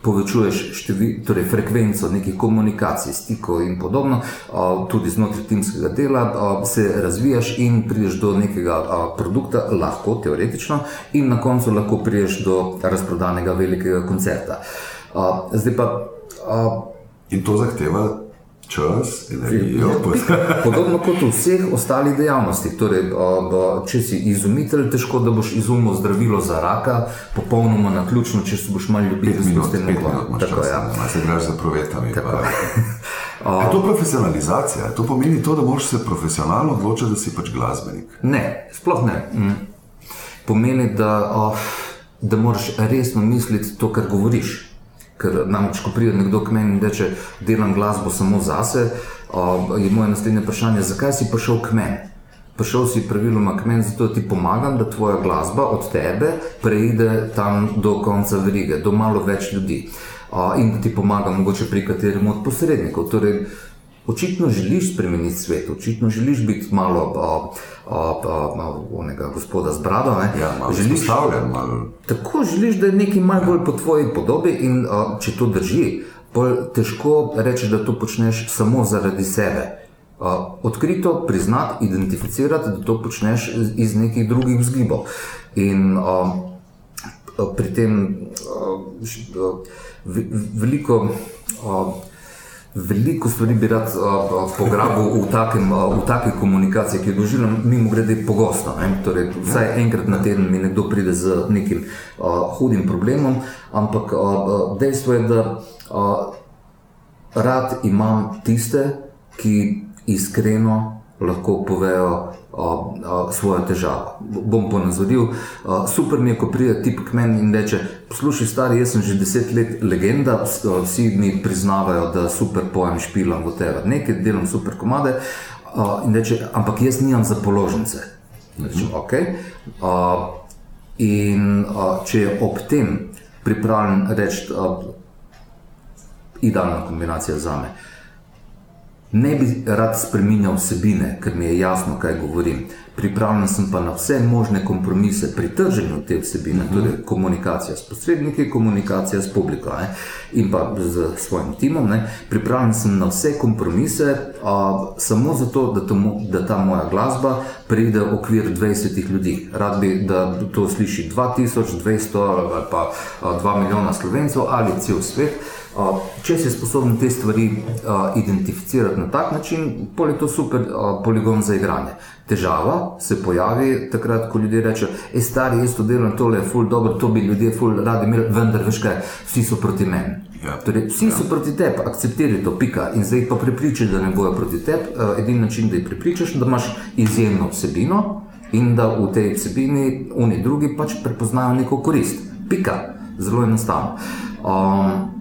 povečuješ števi, torej frekvenco nekih komunikacij, stikov in podobno, tudi znotraj timskega dela, se razvijaš in prideš do nekega produkta, lahko teoretično, in na koncu lahko prideš do razprodanega velikega koncerta. Zdaj pa. In to zahteva čas, energijo. (laughs) Podobno kot v vseh ostalih dejavnostih. Torej, če si izumitelj, težko da boš izumil zdravilo za raka, popolnoma na ključno, če si boš malo ljubitelj s tem nekaj. Tako je. Ja. Se igraš za provetami. Je (laughs) to profesionalizacija? To pomeni to, da moraš se profesionalno odločiti, da si pač glasbenik? Ne, sploh ne. Mm. Pomeni, da, oh, da moraš resno misliti to, kar govoriš. Ker namreč, ko pride nekdo k meni in reče, delam glasbo samo zase, je moje naslednje vprašanje, zakaj si prišel k meni? Prišel si praviloma k meni, zato da ti pomagam, da tvoja glasba od tebe preide tam do konca verige, do malo več ljudi. In da ti pomagam, mogoče pri katerem od posrednikov. Torej, Očitno želiš spremeniti svet, očitno želiš biti malo onega gospoda z brado. Ja, želiš stavljati malo. Tako želiš, da je nekaj malo bolj po tvoji podobi in a, če to drži, težko reči, da to počneš samo zaradi sebe. A, odkrito priznati, identificirati, da to počneš iz nekih drugih vzgibov. In a, pri tem a, veliko. A, Veliko stvari bi rad uh, pograbil v, takem, uh, v taki komunikaciji, ki je doživljena, mimo grede, pogosto. Torej, vsaj enkrat na teden mi nekdo pride z nekim uh, hudim problemom, ampak uh, dejstvo je, da uh, rad imam tiste, ki iskreno lahko povejo svojo težavo. Bom ponazoril, super mi je, ko pride tip k meni in reče: Poslušaj, stari, jaz sem že deset let legenda, vsi mi priznavajo, da super pojem špilam v tebe, nekaj delam super komade. In reče: Ampak jaz nimam za položnice. Rečem, okay. In če je ob tem pripravljen reči, idealna kombinacija za me. Ne bi rad spremenjal vsebine, ker mi je jasno, kaj govorim. Pripravljen sem pa na vse možne kompromise pri trženju te vsebine, uh mhm. -huh. torej komunikacija s posredniki, komunikacija s publiko ne? in pa z svojim timom. Ne? Pripravljen sem na vse kompromise, a, samo zato, da, tomu, da ta moja glasba pride v okvir 20 ljudi. Rad bi, da to sliši 2200 ali pa 2 milijona slovencev ali cel svet. Če si sposoben te stvari identificirati na tak način, je to super poligon za igranje. Težava se pojavi takrat, ko ljudje rečejo: Ej, stari, jaz to delam, tole je ful, dobro, to bi ljudje ful radi imeli, vendar veš kaj, vsi so proti meni. Ja. Torej, vsi ja. so proti tebi, akceptiraj to, pika. In zdaj pa prepričaj, da ne bojo proti tebi. Edini način, da jih prepričaš, da imaš izjemno vsebino in da v tej vsebini oni drugi pač prepoznajo neko korist. Pika, zelo enostavno. Um,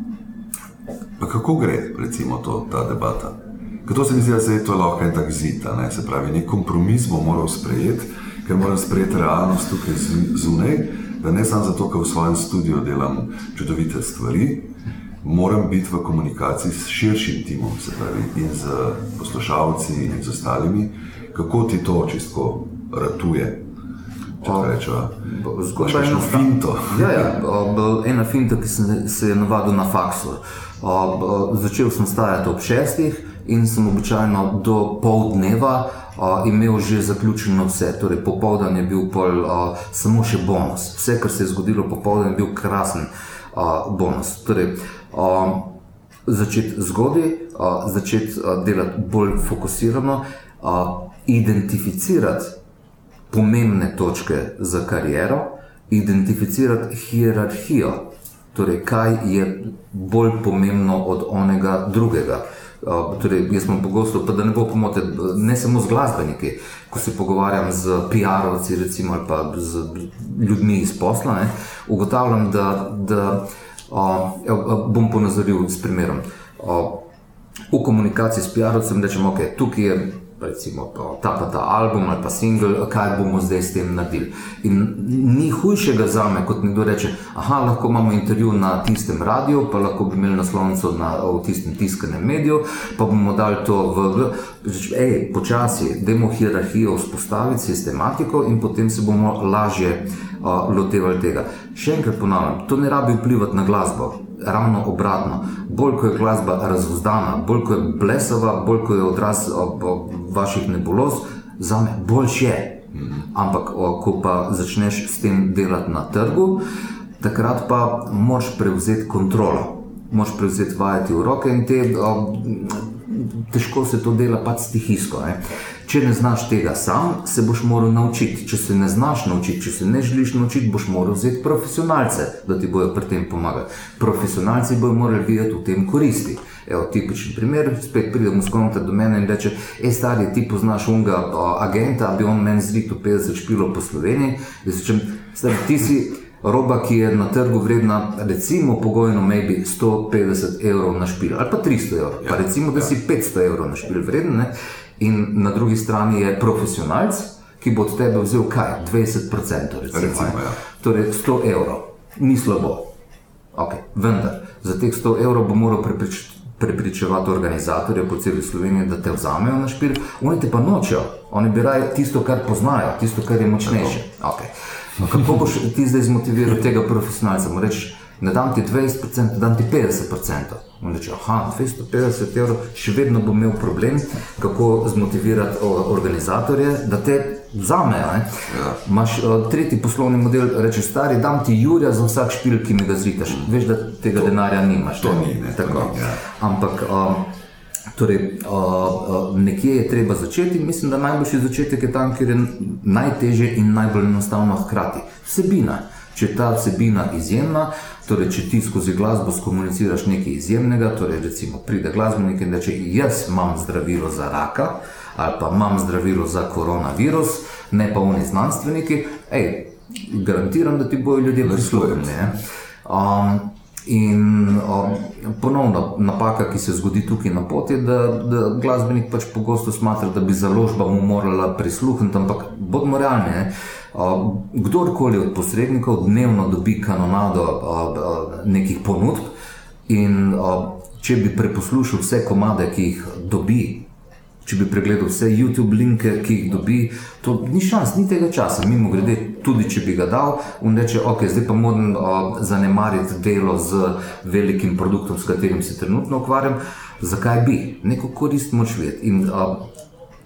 Pa kako gre, recimo, to, ta debata? Kdo se mi zdi, da je to lahko en tak zid, ne? se pravi, nek kompromis bomo morali sprejeti, ker moram sprejeti realnost tukaj zunaj, da ne samo zato, ker v svojem studiu delam čudovite stvari, moram biti v komunikaciji s širšim timom, se pravi, in z poslušalci in z ostalimi, kako ti to čisto ratuje. Zgodba je ena finta. Ja, ja, ena finta, ki sem se je navadil na faksu. Začel sem stajati ob šestih in sem običajno do pol dneva imel že zaključeno vse. Torej, popoldan je bil pol, samo še bonus. Vse, kar se je zgodilo popoldan, je bil krasen bonus. Torej, začeti zgodaj, začeti delati bolj fokusirano, identificirati pomembne točke za kariero, identificirati hierarhijo, torej kaj je bolj pomembno od onega drugega. Uh, torej, jaz sem pogosto, pa da ne bo pomote, ne samo z glasbeniki, ko se pogovarjam z PR-ovci, ali pa z ljudmi iz posla, ne, ugotavljam, da, da uh, bom ponazoril s primerom. Uh, v komunikaciji s PR-ovcem rečem, ok, tukaj je recimo, ta pa ta album ali pa single, kaj bomo zdaj s tem naredili. In ni hujšega za me, kot nekdo reče, ah, lahko imamo intervju na tistem radiju, pa lahko bi imeli naslovnico na tistem tiskanem mediju, pa bomo dali to v, hej, počasi, dajmo hierarhijo vzpostaviti, sistematiko in potem se bomo lažje uh, lotevali tega. Še enkrat ponavljam, to ne rabi vplivati na glasbo ravno obratno. Bolj ko je glasba razvzdana, bolj ko je blesava, bolj ko je odraz ob, ob vaših nebuloz, za me boljše. Ampak, o, ko pa začneš s tem delati na trgu, takrat pa moraš prevzeti kontrolo. Moš prevzeti vajeti v roke in te, o, težko se to dela pač stihijsko. Ne? Če ne znaš tega sam, se boš moral naučiti. Če se ne znaš naučiti, če se ne želiš naučiti, boš moral vzeti profesionalce, da ti bodo pri tem pomagali. Profesionalci bodo morali videti v tem koristi. Evo, tipičen primer, spet pridemo s konta do mene in reče: Ej, stari, ti poznaš unga agenta, bi on meni zritil 50 špilov po Sloveniji. Rečem, stari, ti si roba, ki je na trgu vredna, recimo, pogojno, maybe 150 evrov na špil, ali pa 300 evrov, ja, pa recimo, da ja. si 500 evrov na špil vreden. Ne? In na drugi strani je profesionalc, ki bo od tebe vzel kaj, 20%, recimo, recimo, ja. torej 100 evrov, ni slabo. Okay. Vendar za teh 100 evrov bo moral preprič, prepričevati organizatorje po celi Sloveniji, da te vzamejo na špil, oni te pa nočejo, oni bi raje tisto, kar poznajo, tisto, kar je močnejše. Okay. No, kako boš ti zdaj zmotiviral tega profesionalca? Reči, ne dam ti 20%, dam ti 50%. On reče, ah, 250 evrov, še vedno bom imel problem, kako zmotivirati organizatorje, da te vzamejo. Ja. Imáš uh, tretji poslovni model, reče, stari, dam ti Jurja za vsak špil, ki mi ga zritaš. Mm. Veš, da tega to, denarja nimaš. To ni, ne, to ni, ja. Ampak. Um, Torej, uh, uh, nekje je treba začeti, mislim, da najboljši začetek je tam, kjer je najtežje in najbolj enostavno hkrati. Vsebina. Če je ta vsebina izjemna, torej, če ti skozi glasbo skomuniciraš nekaj izjemnega, torej, recimo, pride glasbenik in reče: Jaz imam zdravilo za raka ali pa imam zdravilo za koronavirus, ne pa oni znanstveniki, ej, garantiram, da ti bojo ljudje prisluhnili. Um, in um, ponovno napaka, ki se zgodi tukaj na poti, je, da, da glasbenik pač pogosto smatra, da bi založba mu morala prisluhniti, ampak bodimo realni. Ne? Kdorkoli od posrednikov dnevno dobi kanonado nekih ponudb, in če bi preposlušal vse komade, ki jih dobi, če bi pregledal vse YouTube linke, ki jih dobi, to ni šans, ni tega časa. Mimo grede, tudi če bi ga dal, in reče, ok, zdaj pa moram zanemariti delo z velikim produktom, s katerim se trenutno ukvarjam. Zakaj bi? Neko korist moč vedeti.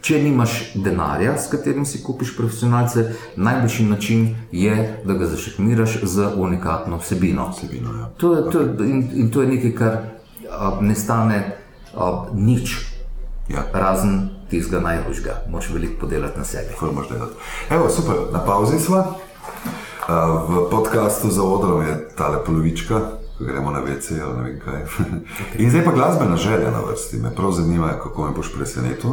Če nimaš denarja, s katerim si kupiš profesionalce, najboljši način je, da ga zašekmiraš z unikatno vsebino. vsebino ja. to je, to je, in, in to je nekaj, kar a, ne stane a, nič, ja. razen tistega najboljšega. Moš veliko podelati na sebi. Evo, super, na pauzi smo. V podkastu za odrom je tale polovička. Gremo na VC ali ne vem kaj. Okay. (laughs) In zdaj pa glasbena želja na vrsti. Me prav zanima, kako me boš presenetil.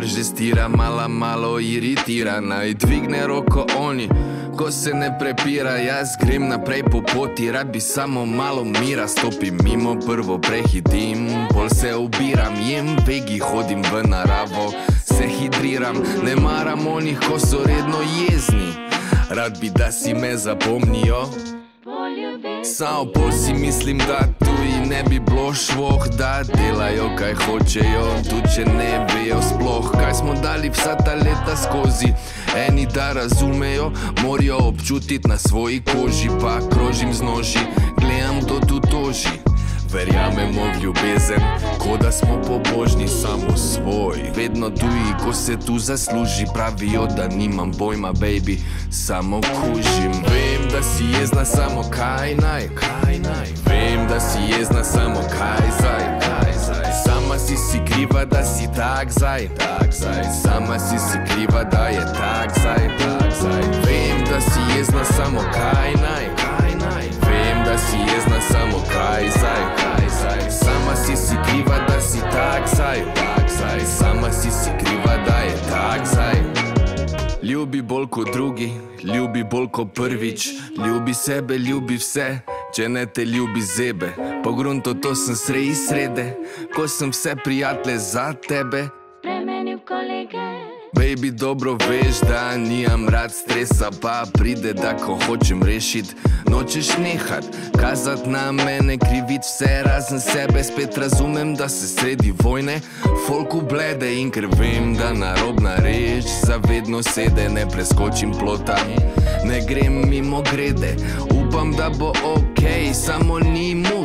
Me vrže stira, malo, malo iritira, naj dvigne roko oni, ko se ne prepira. Jaz grem naprej po poti, rad bi samo malo mira, stopim mimo, prvo prehitim, bolj se ubiram, jem vegi, hodim v naravo, se hidriram, ne maram onih, ko so redno jezni. Rad bi, da si me zapomnijo. Samo pol si mislim, da tu in ne bi bilo šlo, da delajo kaj hočejo, tudi če ne vejo sploh, kaj smo dali vsa ta leta skozi. Eni da razumejo, morajo občutiti na svoji koži, pa krožim z noži, gledam to tu toži. Verjamemo v ljubezen, kot da smo pobožni, samo svoj. Vedno tuji, ko se tu zasluži, pravijo, da nimam pojma, baby, samo kužim. Vem, da si jezna, samo kaj naj, kaj naj. Vem, da si jezna, samo kaj zdaj, kaj zdaj. Sama si si kriva, da si tak zdaj, tak zdaj. Sama si si kriva, da je tak zdaj, tak zdaj. Vem, da si jezna, samo kaj naj, kaj naj. Jezna, samo kaj zdaj, kaj zdaj. Sama si si kriva, da si tak zdaj, tak zdaj. Sama si si kriva, da je tak zdaj. Ljubi bolj kot drugi, ljubi bolj kot prvič, ljubi sebe, ljubi vse. Če ne te ljubi zebe, po gruntu to sem sredi srede, ko sem vse prijatelje za tebe. Baby, dobro veš, da nimam rad stresa, pa pride, da ko hočem rešiti, nočeš nehat, kazati na mene, kriviti vse razen sebe. Spet razumem, da se sredi vojne, folku blede in ker vem, da narobna reč zavedno sede, ne preskočim plota, ne grem mimo grede. Upam, da bo ok, samo ni mus.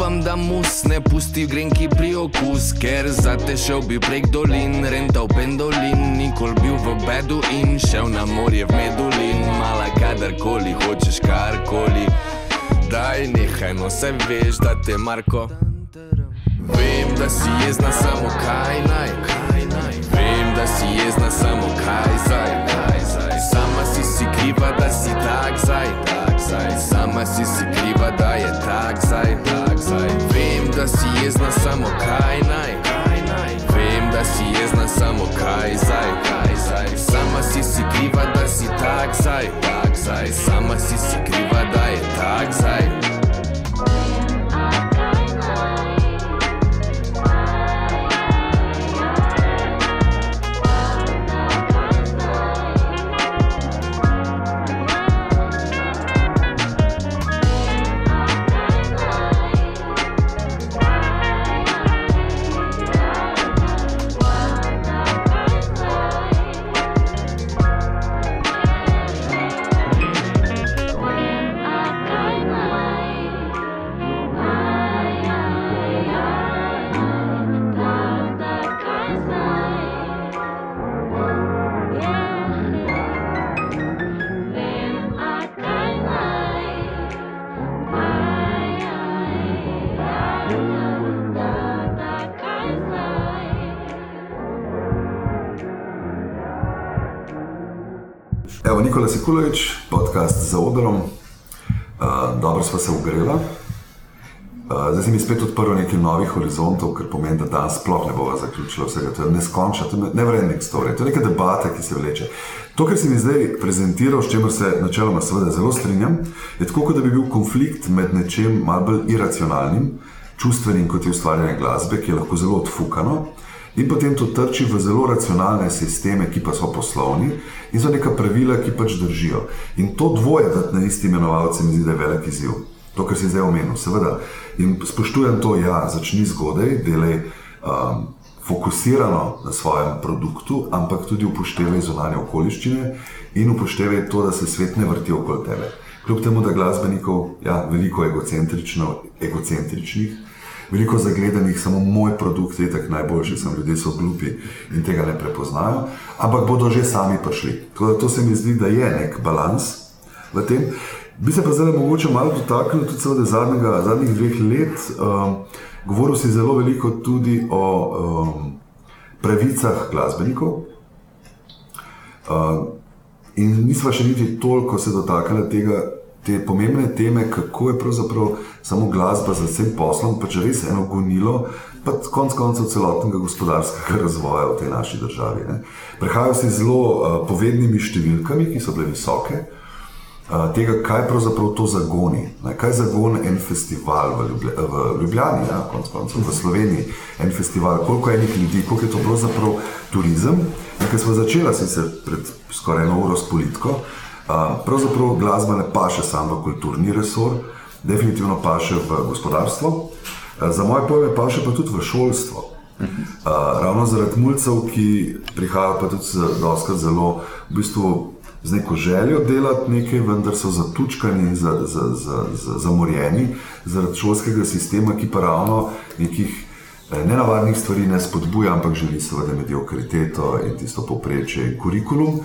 Upam, da mus ne pusti grenki pri okus, ker zate šel bi prek dolin, rental pendolin, nikoli bil v bedu in šel na morje v medulin, mala kadarkoli hočeš karkoli. Daj nehaj, no se veš, da te Marko. Vem, da si jezna samo kaj naj, kaj naj. Vem, da si jezna samo kaj zdaj, kaj zdaj. Sama si si kriva, da si tak zdaj, tak zdaj. Sama si si kriva, da je tak zdaj. Vem, da si jezna samo kaj naj. Vem, da si jezna samo kaj zdaj. Sama si si kriva, da si tak zdaj. Sama si si kriva, da je tak zdaj. Sekulovič, podcast za odrom. Uh, dobro smo se ugrela. Uh, zdaj si mi spet odprl nekaj novih horizontov, kar pomeni, da danes sploh ne bova zaključila vsega. To je neskončna, to je nevrednik story, to je neka debata, ki se vleče. To, kar si mi zdaj prezentiral, s čimer se načeloma seveda zelo strinjam, je tako, kot da bi bil konflikt med nečem malce bolj iracionalnim, čustvenim kot je ustvarjanje glasbe, ki je lahko zelo odfukano. In potem to trči v zelo racionalne sisteme, ki pa so poslovni in so neka pravila, ki pač držijo. In to dvoje, da na isti imenovalci, mi zdi, da je velik izziv. To, kar si zdaj omenil, seveda. In spoštujem to, ja, začni zgodaj, delaj um, fokusirano na svojem produktu, ampak tudi upoštevaj zunanje okoliščine in upoštevaj to, da se svet ne vrti okoli tebe. Kljub temu, da glasbenikov, ja, veliko egocentričnih, veliko zagledanih, samo moj produkt je tako najboljši, sem ljudje so glupi in tega ne prepoznajo, ampak bodo že sami prišli. Tako da to se mi zdi, da je nek balans v tem. Bi se pa zdaj mogoče malo dotaknil tudi seveda zadnjega, zadnjih dveh let. Um, govoril si zelo veliko tudi o um, pravicah glasbenikov. Uh, in nisva še niti toliko se dotaknili tega, te pomembne teme, kako je pravzaprav samo glasba za vsem poslom, pač res eno gonilo, pa konec koncev celotnega gospodarskega (laughs) razvoja v tej naši državi. Ne. Prehajajo se zelo uh, povednimi številkami, ki so bile visoke. Uh, tega, kaj pravzaprav to zagoni, ne? kaj zagoni en festival v, Ljublja, v Ljubljani, ja, konc koncev v Sloveniji, en festival, koliko enih ljudi, koliko je to pravzaprav turizem. Ker smo začeli sicer pred skoraj eno uro s politiko, uh, pravzaprav glasba ne paše samo v kulturni resor, definitivno paše v gospodarstvo, uh, za moje pojme paše pa tudi v šolstvo. Uh, ravno zaradi mulcev, ki prihajajo pa tudi dostikrat zelo v bistvu z neko željo delati nekaj, vendar so zatučkani in za, za, za, za, zamorjeni zaradi šolskega sistema, ki pa ravno nekih eh, nenavadnih stvari ne spodbuja, ampak želi seveda mediokriteto in tisto povprečje in kurikulum.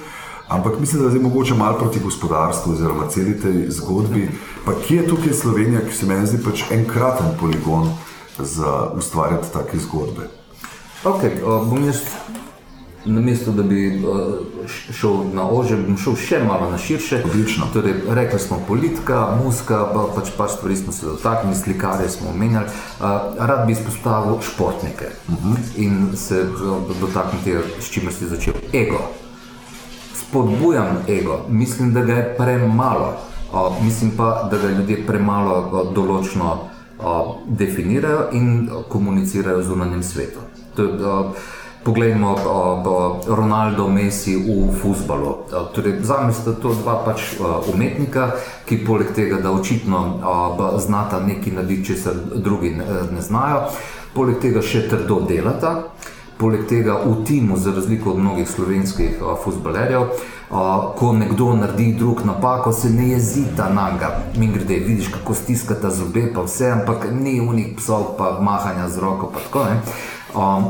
Ampak mislim, da je zdaj mogoče malo proti gospodarstvu oziroma celi tej zgodbi. Pa kje je tukaj Slovenija, ki se meni zdi pač enkraten poligon za ustvarjati take zgodbe? Okay, uh, bom jaz na mesto, da bi šel na ože, bom šel še malo na širše. Odlično. Torej, rekli smo politika, muska, pa pač par stvari smo se dotaknili, slikarje smo omenjali. Rad bi izpostavil športnike uh -huh. in se dotaknil tega, s čimer si začel. Ego. Spodbujam ego, mislim, da ga je premalo. Uh, mislim pa, da ga ljudje premalo uh, določno uh, definirajo in uh, komunicirajo z zunanjem svetu. Poglejmo uh, Ronaldo, Messi v futbalu. Torej, za me sta to dva pač uh, umetnika, ki poleg tega, da očitno uh, znata nekaj narediti, česar drugi ne, ne znajo, poleg tega še trdo delata. Poleg tega v timu, za razliko od mnogih slovenskih uh, futbalerjev, uh, ko nekdo naredi drug napako, se ne jezita na njega. Mi grede, vidiš, kako stiskata zobe, pa vse, ampak ni unih psov, pa mahanja z roko. Tako, ne. um,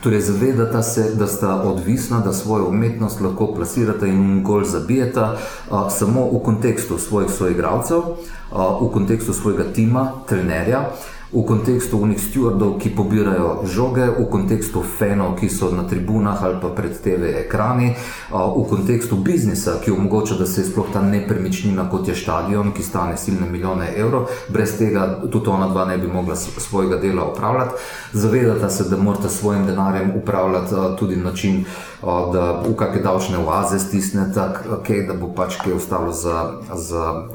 Torej, zavedata se, da sta odvisna, da svojo umetnost lahko plasirata in gol zabijeta uh, samo v kontekstu svojih soigralcev, uh, v kontekstu svojega tima, trenerja, v kontekstu unih stewardov, ki pobirajo žoge, v kontekstu fanov, ki so na tribunah ali pa pred TV ekrani, v kontekstu biznisa, ki omogoča, da se sploh ta nepremičnina, kot je stadion, ki stane silne milijone evrov, brez tega tudi ona dva ne bi mogla svojega dela upravljati. Zavedata se, da morata s svojim denarjem upravljati tudi na način, da v kakšne davčne oaze stisnete, okay, da bo pač kaj ostalo za, za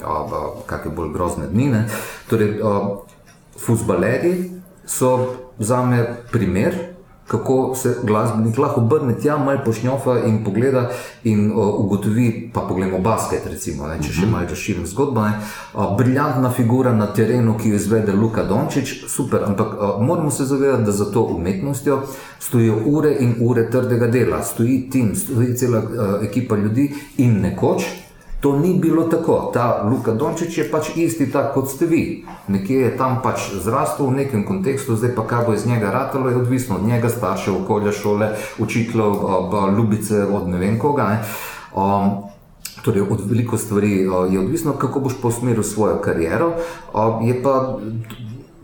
kakšne bolj grozne dni. Torej, Fuzbalerji so za me primer, kako se glasbenik lahko obrne tja, malo pošnjofa in pogleda in uh, ugotovi, pa poglejmo basket, recimo, ne, če še malo razširim zgodbo. Ne, uh, briljantna figura na terenu, ki jo izvede Luka Dončić, super, ampak uh, moramo se zavedati, da za to umetnostjo stojijo ure in ure trdega dela, stoji tim, stoji cela uh, ekipa ljudi in nekoč. To ni bilo tako. Ta Luka Dončić je pač isti tak kot ste vi. Nekje je tam pač zrastel v nekem kontekstu, zdaj pa kaj bo iz njega ratalo, je odvisno od njega, staršev, okolja, šole, učiteljev, a, ljubice, od ne vem koga. Ne. Um, Torej, od veliko stvari je odvisno, kako boš posmeril svojo kariero, je pa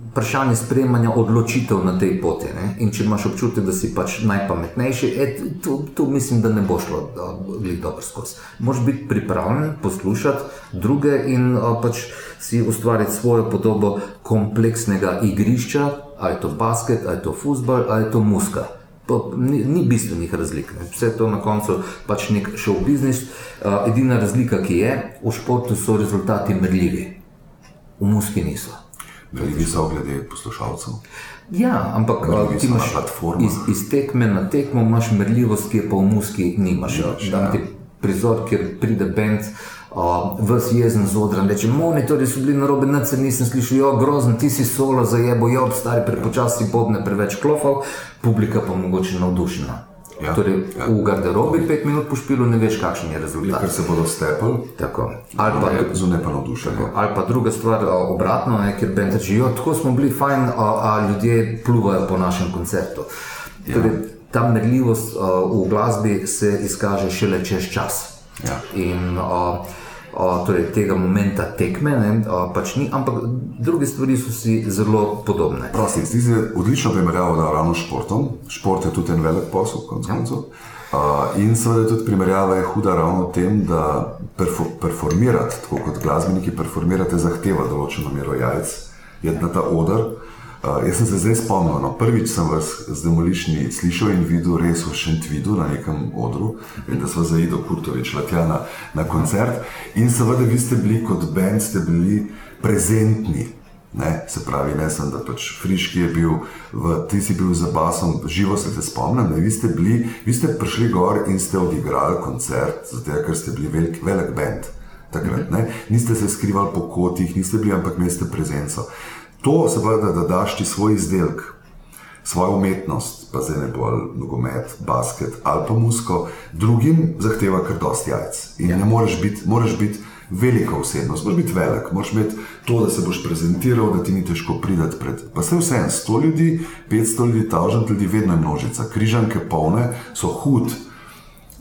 vprašanje sprejemanja odločitev na tej poti. Ne? In če imaš občutek, da si pač najpametnejši, e, tu, tu mislim, da ne bo šlo dobro skozi. Moraš biti pripravljen poslušati druge in a, pač si ustvariti svojo podobo kompleksnega igrišča, ali je to basket, ali je to futbol, ali je to muska. Pa Ni, ni bistvenih razlik. ne. Vse to na koncu pač nek šov biznis. Uh, edina razlika, ki je, v športu so rezultati merljivi, v muski niso. Veliki so glede poslušalcev. Ja, ampak ti imaš platformah. iz, iz tekme na tekmo, imaš merljivost, ki je pa v muski nimaš. Nimaš, Dam ja. ti prizor, kjer pride bend. Uh, Ves jezen z odra, reče: Monitorji so bili na robe, se nisem slišal, jo grozen, ti si solo zajebo, jo stari prepočasi bodne preveč klofov, publika pa mogoče navdušena. Ja, torej, ja. v garderobi pet minut po špilu ne veš, kakšen je rezultat. Ker se bodo stepali, Tako. Ali pa, zunaj pa navdušeni. Ali pa druga stvar, obratno, ne, ker bend reče, jo, tako smo bili fajn, a, a ljudje pluvajo po našem koncertu. Ja. Torej, ta merljivost a, v glasbi se izkaže šele čez čas. Ja. In a, a, torej, tega momenta tekme ne, a, pač ni, ampak druge stvari so si zelo podobne. Prosti, zdi se odlično primerjavo da ravno s športom. Šport je tudi en velik posel, konec koncev. Uh, in seveda tudi primerjava je huda ravno v tem, da perfo performirati, tako kot glasbeniki performirate, zahteva določeno mero jajc, je na ta oder. Uh, jaz sem se zdaj spomnil, no, prvič sem vas z demolišni slišal in videl res v Šentvidu na nekem odru, in da smo zaido Kurtovič letja na, na koncert. In seveda vi ste bili kot bend, ste bili prezentni. Ne, se pravi, ne sem, da pač Friški je bil, v, ti si bil za basom, živo se te spomnim. Ne, vi, ste bili, vi ste prišli gor in ste odigrali koncert, zato ker ste bili velik, velik bend. Takrat, ne. Niste se skrivali po kotih, niste bili, ampak imeli ste prezenco. To se pravi, da, da daš ti svoj izdelek, svojo umetnost, pa zdaj ne bo ali nogomet, basket ali pa musko, drugim zahteva kar dosti jajc. In ja. ne moreš biti, moraš biti velika osebnost, moraš biti velik, moraš imeti to, da se boš prezentiral, da ti ni težko priti pred. Pa se vse, 100 ljudi, 500 ljudi, 1000 ljudi, vedno je množica. Križanke polne so hud,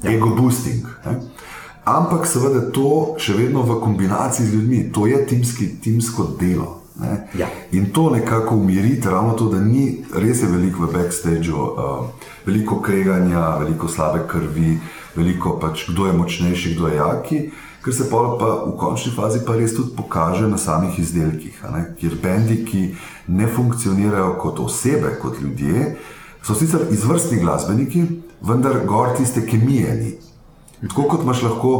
ja. ego boosting. Ne? Ampak seveda to še vedno v kombinaciji z ljudmi, to je timski, timsko delo. Ne? Ja. In to nekako umiriti, ravno to, da ni res veliko v backstageu, uh, veliko kreganja, veliko slabe krvi, veliko pač kdo je močnejši, kdo je jaki, ker se pa, v končni fazi pa res tudi pokaže na samih izdelkih. Kjer bendi, ki ne funkcionirajo kot osebe, kot ljudje, so sicer izvrstni glasbeniki, vendar gor tiste kemije ni. Tako kot imaš lahko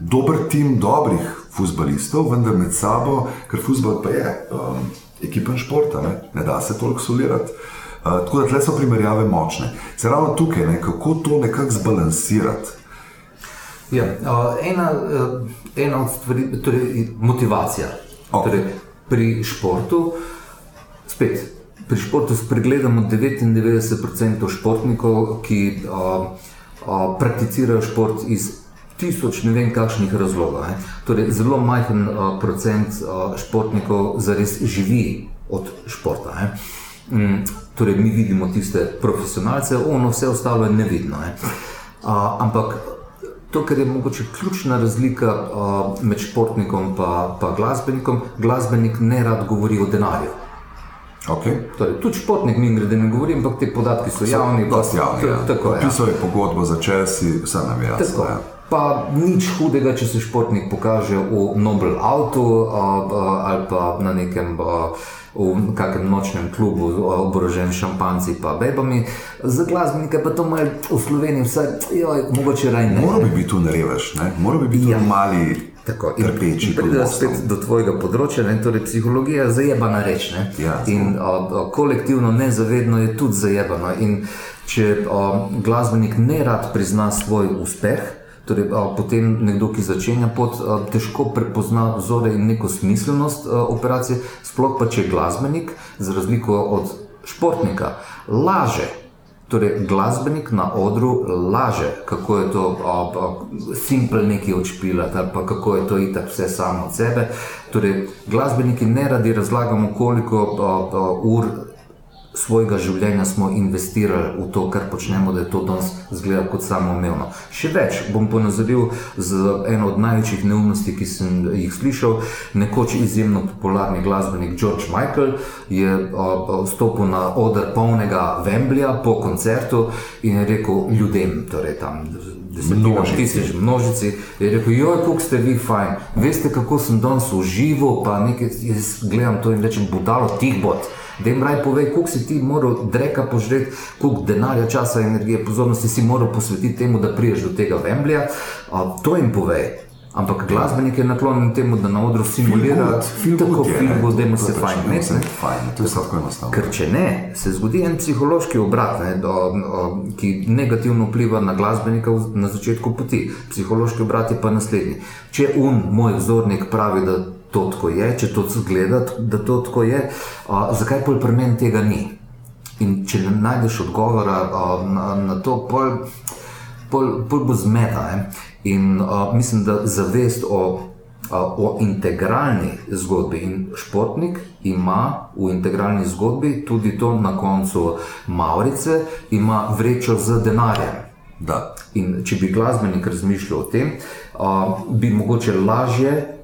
dober tim dobrih futbalistov, vendar med sabo, ker futbol pa je um, ekipen šport, ne? ne da se toliko solirati. Uh, tako da tle so primerjave močne. Se ravno tukaj, ne, kako to nekako zbalansirati. Ja, a, ena, eh, ena od stvari torej motivacija. Ok. Torej, pri športu, spet, pri športu spregledamo 99% športnikov, ki a, a, prakticirajo šport iz tisoč ne vem kakšnih razlogov. Ne. Torej, zelo majhen a, procent a, športnikov zares živi od športa. Ne. Mm, torej, mi vidimo tiste profesionalce, ono vse ostalo je nevidno. Ne. A, ampak To, kar je mogoče ključna razlika uh, med športnikom in pa, pa glasbenikom, glasbenik ne rad govori o denarju. Okay. Torej, tudi športnik, mi grede ne govori, ampak te podatki so javni. pa- Dosti javni. Ja. Tako. Pisal je pogodbo za čas, vse nam je jasno. Tako. Ja. Pa nič hudega, če se športnik pokaže v Nobel avtu ali pa na nekem v kakem nočnem klubu, oborožen šampanci in bebami. Za glasbenike pa to malo v Sloveniji, vsaj, joj, mogoče raj ne. Moral bi biti tu narevež, ne? moral bi biti Ja. mali Tako, in, trpeči. in pridemo spet do tvojega področja, ne, torej psihologija je zajebana reč. Ne? Ja, in a, a, kolektivno nezavedno je tudi zajebano. In če a, glasbenik ne rad prizna svoj uspeh, torej, a, potem nekdo, ki začenja pot, a, težko prepozna vzore in neko smiselnost a, operacije, sploh pa če glasbenik, za razliko od športnika, laže. Torej, glasbenik na odru laže, kako je to simpel neki odšpilati, ali kako je to itak vse samo od sebe. Torej, glasbeniki ne radi razlagamo, koliko a, a, ur svojega življenja smo investirali v to, kar počnemo, da je to danes zgleda kot samoumevno. Še več bom ponazoril z eno od največjih neumnosti, ki sem jih slišal. Nekoč izjemno popularni glasbenik George Michael je stopil na oder polnega Wembleya po koncertu in je rekel ljudem, torej tam desetinam Množici. tisoč množici, je rekel, joj, kako ste vi fajn, veste, kako sem danes užival, pa nekaj, jaz gledam to in rečem, budalo tih bot. Da jim raj povej, koliko si ti moral dreka požreti, koliko denarja, časa, energije, pozornosti si moral posvetiti temu, da priješ do tega Wembleya. A, To jim povej. Ampak glasbenik je naklonjen temu, da na odru simulira Feel good tako film, ne. da To se je pač, fajn ne. imeti fajn, to je vse tako enostavno. Ker če ne, se zgodi en psihološki obrat, ne, do, o, ki negativno vpliva na glasbenika na začetku poti. Psihološki obrat je pa naslednji. Če un moj vzornik pravi, da to tako je, če to zgleda, da to tako je, a, zakaj pol pri meni tega ni? In če ne najdeš odgovora a, na, na to, pol, pol, pol bo zmeda. In a, mislim, da zavest o, a, o integralni zgodbi in športnik ima v integralni zgodbi tudi to na koncu Maurice, ima vrečo z denarjem. Da. In če bi glasbenik razmišljal o tem, a, bi mogoče lažje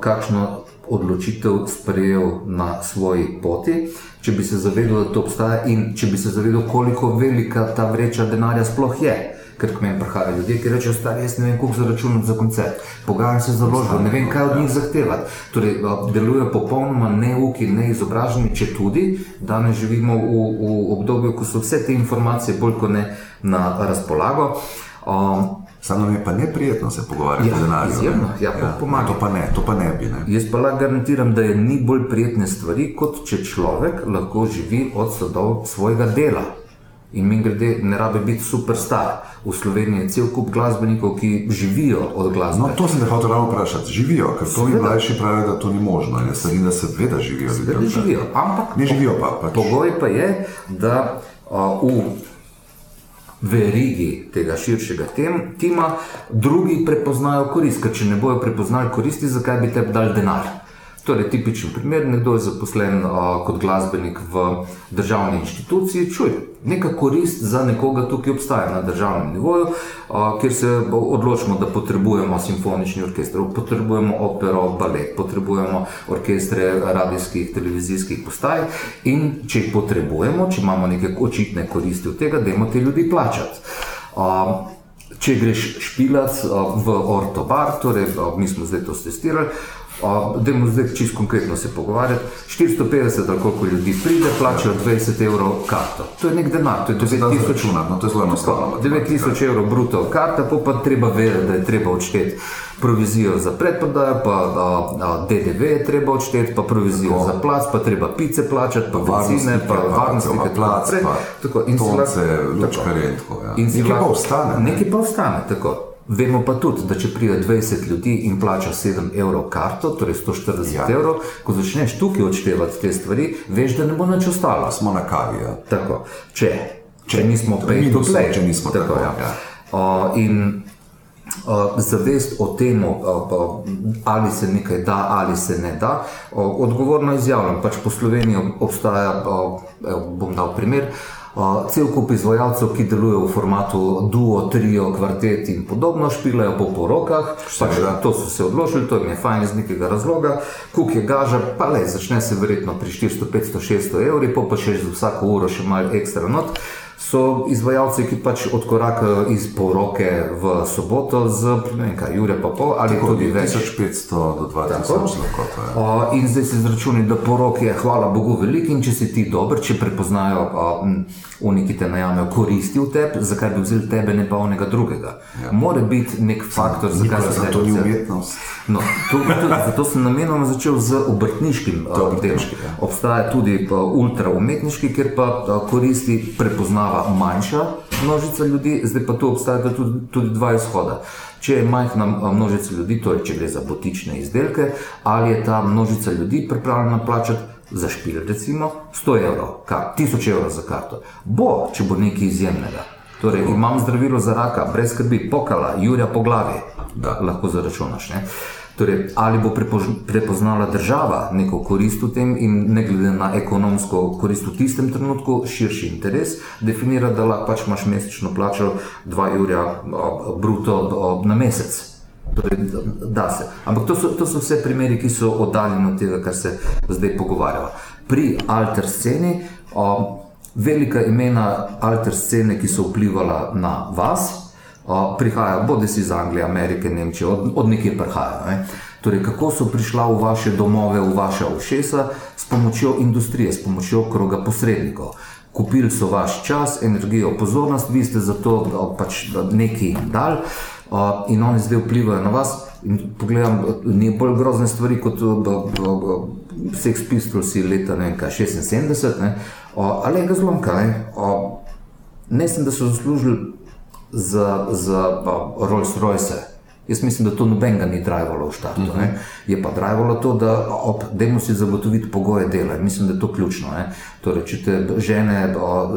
kakšno odločitev sprejel na svoji poti, če bi se zavedal, da to obstaja in če bi se zavedal, koliko velika ta vreča denarja sploh je. ker k meni prihajajo ljudje, ki rečejo, stari, jaz ne vem, koliko zaračunati za koncert, pogajam se za ložbo, ne vem, kaj od njih zahtevati. Torej, delujejo popolnoma neuki, neizobraženi, če tudi danes živimo v, v obdobju, ko so vse te informacije bolj kot ne na razpolago. Um, Samo nam je pa neprijetno se pogovarjati Ja, o denarju. ne. izjemno, ja, pa pomaga. To pa ne, to pa ne bi. Ne. Jaz pa lahko garantiram, da je ni bolj prijetne stvari, kot če človek lahko živi od sadov svojega dela. In mi grede, ne rabi biti superstar. V Sloveniji je cel kup glasbenikov, ki živijo od glasbe. No, to sem te hotel ravno vprašati. Živijo, ker to mi Seveda. mlajši pravijo, da to ni možno. Jaz se vidim, da se ve, da živijo. Ne živijo, ampak Ne živijo pa. Pač. Pogoj pa je, da a, v verigi tega širšega tem, tima drugi prepoznajo korist. Ker če ne bojo prepoznali koristi, zakaj bi tebi dali denar? Torej, tipičen primer, nekdo je zaposlen a, kot glasbenik v državni inštituciji, čuj, neka korist za nekoga tukaj obstaja na državnem nivoju, a, kjer se odločimo, da potrebujemo simfonični orkester, potrebujemo opero, balet, potrebujemo orkestre radijskih, televizijskih postaj in če jih potrebujemo, če imamo neke očitne koristi od tega, dajmo te ljudi plačati. A, Če greš špilat a, v ortobar, torej a, mi smo zdaj to testirali, Dajmo zdaj čisto konkretno se pogovarjati. 450 ali koliko ljudi pride, plačajo 20 evrov karto. To je nek denar, to je To se da 9000 izračunati, no, to je zelo enostavno. 9000 evrov bruto karta, pa, pa treba vedeti, da je treba odšteti provizijo za predprodajo, pa a, a, DDV je treba odšteti, pa provizijo Tako. za plac, pa treba pice plačati, pa benzine, pa varnostnike, pa plac, naprej. pa Tako, in si lahko- lučkarje in tako. Ja. In pa ostane. ne. Nekaj pa ostane, tako. Vemo pa tudi, da če pride 20 ljudi in plača 7 evrov karto, torej 140 Ja. ja. evrov, ko začneš tukaj odštevati te stvari, veš, da ne bo nič ostalo. Smo na kavi. Ja. Tako, če, če, če nismo to minus, play. če nismo tako, ja. Uh, in uh, zavest o tem, uh, ali se nekaj da, ali se ne da, uh, odgovorno izjavljam. Pač po Sloveniji ob- obstaja, uh, bom dal primer. Uh, cel kup izvajalcev, ki delujejo v formatu duo, trio, kvartet in podobno, špilajo po porokah, pač, to so se odločili, to jim je fajn iz nekega razloga, kuk je gaža, pa le, začne se verjetno pri 400, 500, 600 evri, pa pa še za vsako uro še malo ekstra not. So izvajalci, ki pač odkorakajo iz poroke v soboto z, ne vem kaj, Jure pa pol ali Tako, tudi več. 1500 do 2000 lahko to je. O, in zdaj se izračuni, da porok je, hvala Bogu, velik in če si ti dober, če prepoznajo oni, ki te najamejo, koristi v tebi, zakaj bi vzeli tebe, ne pa onega drugega. Ja. Mora biti nek faktor, zakaj Nikola, se tebe to ni umetnost. No, to, to, zato sem namenoma začel z obrtniškim uh, delom. ja. Obstaja tudi uh, ultra umetniški, kjer pa uh, koristi prepoznava manjša množica ljudi, zdaj pa tu obstajata tudi, tudi dva izhoda. Če je majhna množica ljudi, torej če gre za botične izdelke, ali je ta množica ljudi pripravljena plačati za špil, recimo 100 evrov, kar, 1000 evrov za karto. Bo, če bo nekaj izjemnega. Torej, imam zdravilo za raka, brez skrbi, pokala, Jurja po glavi, da lahko zaračunaš. Ne? Torej, ali bo prepoznala država neko korist v tem in ne glede na ekonomsko korist v tistem trenutku, širši interes, definira, da lahko pač imaš mesečno plačo 2 evra bruto na mesec. Torej, da- se. Ampak to so, to so vse primeri, ki so oddaljeni od tega, kar se zdaj pogovarjamo. Pri alter sceni, a, velika imena alter scene, ki so vplivala na vas, prihajajo bodi si iz Anglije, Amerike, Nemčije, od, od nekje prihajajo. Ne? Torej, kako so prišla v vaše domove, v vaše ušesa, s pomočjo industrije, s pomočjo kroga posrednikov. Kupili so vaš čas, energijo, pozornost, vi ste za to pač nekaj dal in oni zdaj vplivajo na vas. In pogledam, ni bolj grozne stvari kot Sex Pistols leta ne vem kaj, 76, ne? Ali ga zlomka, ne? Uh, ne sem, da so zaslužili za, za uh, Rolls Royce. Jaz mislim, da to nobenega ni drivalo v štartu. Uh -huh. Je pa drivalo to, da ob, dajmo si zagotoviti pogoje dela. Mislim, da je to ključno. Ne? Torej, če te žene o,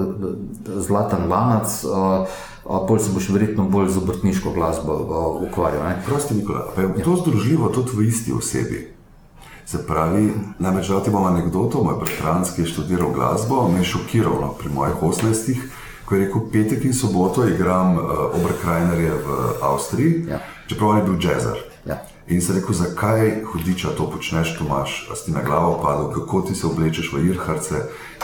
zlatan lanac, o, o, pol se boš verjetno bolj z obrtniško glasbo o, ukvarjal. Ne? Prosti, Nikola, pa je to združljivo tudi v isti osebi. Se pravi, namreč dati bom anegdoto, moj bratranec, ki je študiral glasbo, me je šokiral no, pri mojih 18. Ko je rekel, petek in soboto igram uh, Oberkrajnerje v Avstriji, Ja. čeprav je bil jazzer. Ja. In se rekel, zakaj hudiča to počneš, Tomaš, a si na glavo padel, kako ti se oblečeš v irharce.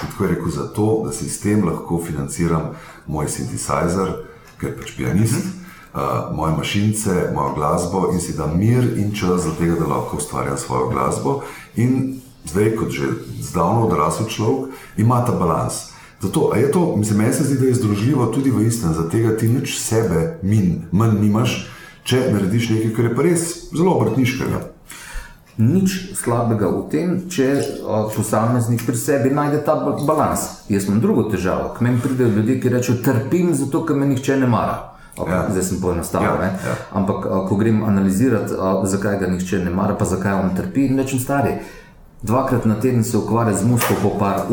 In tako je rekel, zato, da si s tem lahko financiram moj sintetizer, ker pač pianist, uh, moje mašince, mojo glasbo in si da mir in čas za tega, da lahko ustvarjam svojo glasbo. In zdaj, kot že zdavno odrasel človek, ima ta balans. Zato, a je to, mislim, meni se zdi, da je združljivo tudi v istem, zato tega ti nič sebe min, manj nimaš, če narediš nekaj, kar je pa res zelo obrtniškega. Nič slabega v tem, če posameznik pri sebi najde ta ba- balans. Jaz imam drugo težavo. K meni pridejo ljudje, ki rečejo: trpim zato, ker me nihče ne mara. Okay, Ja. Zdaj sem poenostavil. Ja, Ja. Ampak, ko grem analizirati, zakaj ga nihče ne mara, pa zakaj on trpi, rečem stari. Dvakrat na teden se ukvarja z musko po par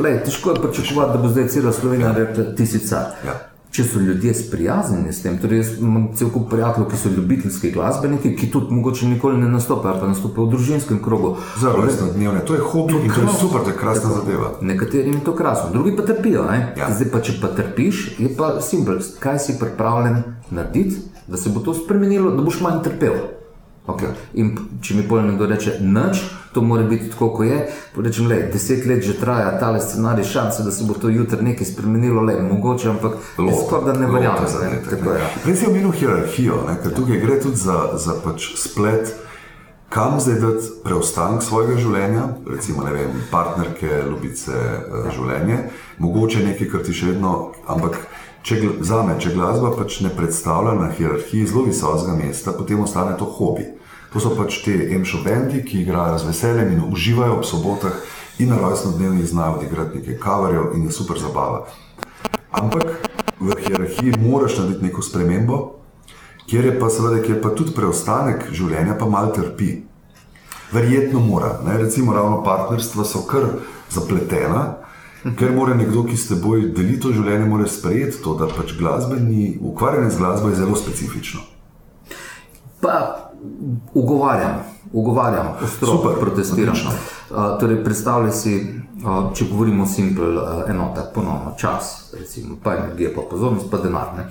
ur, težko je pričakovati, da bo zdaj cela Slovenija ja. rekla: ti si car. Ja. Če so ljudje sprijaznjeni s tem, torej jaz imam cel kup prijateljev, ki so ljubiteljski glasbeniki, ki tudi mogoče nikoli ne nastopajo, pa nastopajo v družinskem krogu. Za rojstne dnevne, to je hobi in to je super, to je krasna zadeva. Nekaterim je to krasno, drugi pa trpijo. ne. Ja. Zdaj pa, če pa trpiš, je pa simpel. Kaj si pripravljen narediti, da se bo to spremenilo, da boš manj trpel. Okay. In če mi pol nekdo reče, nič, to mora biti tako, kot je. Rečem, le, deset let že traja ta scenarij, šanse, da se bo to jutri nekaj spremenilo, le, mogoče, ampak skoraj da ne verjamem. je. Prej si omenil hierarhijo, ne, ker tukaj gre tudi za, za pač splet, kam zdaj dati preostanek svojega življenja, recimo vem, partnerke, ljubice, ja. življenje, mogoče nekaj, kar ti še vedno, ampak če, za me, če glasba pač ne predstavlja na hierarhiji zelo visokega mesta, potem ostane to hobi. To so pač te emšo bendi, ki igrajo z veseljem in uživajo ob sobotah in na rojstnodnevnih znajo odigrati nekaj kavarjev in je super zabava. Ampak v hierarhiji moraš narediti neko spremembo, kjer je pa seveda, kjer pa tudi preostanek življenja pa mal trpi. Verjetno mora, ne? recimo ravno partnerstva so kar zapletena, ker mora nekdo, ki s teboj deli to življenje, mora sprejeti to, da pač glasbeni, ukvarjanje z glasbo je zelo specifično. Pa ugovarjam, ugovarjam, ostro Super, protestiram. Uh, torej, predstavljaj si, uh, če govorimo o simpel uh, enotah, ponovno čas, recimo, pa energija, pa pozornost, pa denar. Ne?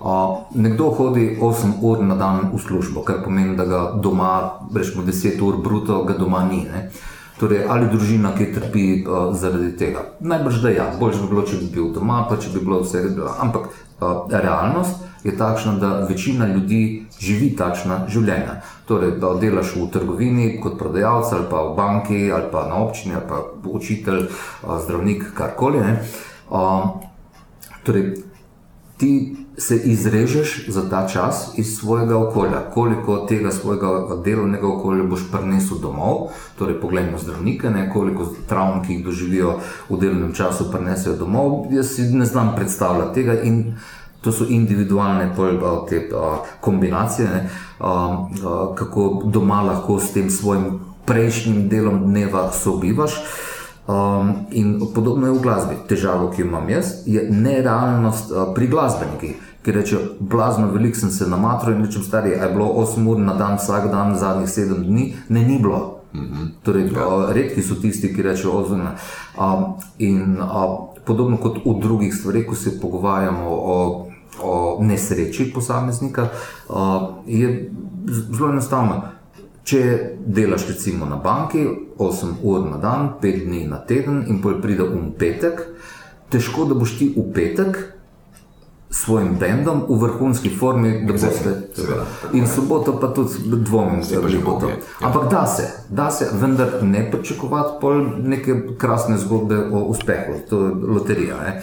Uh, nekdo hodi 8 ur na dan v službo, kar pomeni, da ga doma, rečemo 10 ur bruto, ga doma ni. Ne? Torej, ali družina, ki trpi uh, zaradi tega. Najbrž da ja, bolje bi bilo, če bi bil doma, pa če bi bilo vse. Ampak uh, realnost je takšna, da večina ljudi živi takšna življenja. Torej, da delaš v trgovini kot prodajalec, ali pa v banki, ali pa na občini, ali pa učitelj, uh, zdravnik, karkoli. Uh, torej, ti se izrežeš za ta čas iz svojega okolja, koliko tega svojega delovnega okolja boš prinesel domov. Torej, poglejmo zdravnike, ne, koliko travm, ki jih doživijo v delovnem času, prinesejo domov. Jaz si ne znam predstavljati tega in to so individualne pol, a, te a, kombinacije, ne, a, a, kako doma lahko s tem svojim prejšnjim delom dneva sobivaš. Um, in podobno je v glasbi. Težava, ki jo imam jaz, je nerealnost uh, pri glasbenikih, ki rečejo: blazno velik sem se namatral in rečem: stari, je bilo 8 ur na dan, vsak dan, zadnjih 7 dni, ne ni bilo. Mm -hmm. Torej, uh, redki so tisti, ki rečejo: oziroma. Um, in uh, podobno kot v drugih stvareh, ko se pogovarjamo o, o nesreči posameznika, uh, je zelo enostavno. Če delaš recimo na banki 8 ur na dan, 5 dni na teden in pol pride um petek, težko da boš ti v petek s svojim bendom v vrhunski formi, da boste. seveda. In soboto pa tudi dvomim, da pa bo že to. ja. Ampak da se, da se, vendar ne pričakovati pol neke krasne zgodbe o uspehu, to je loterija. Ne?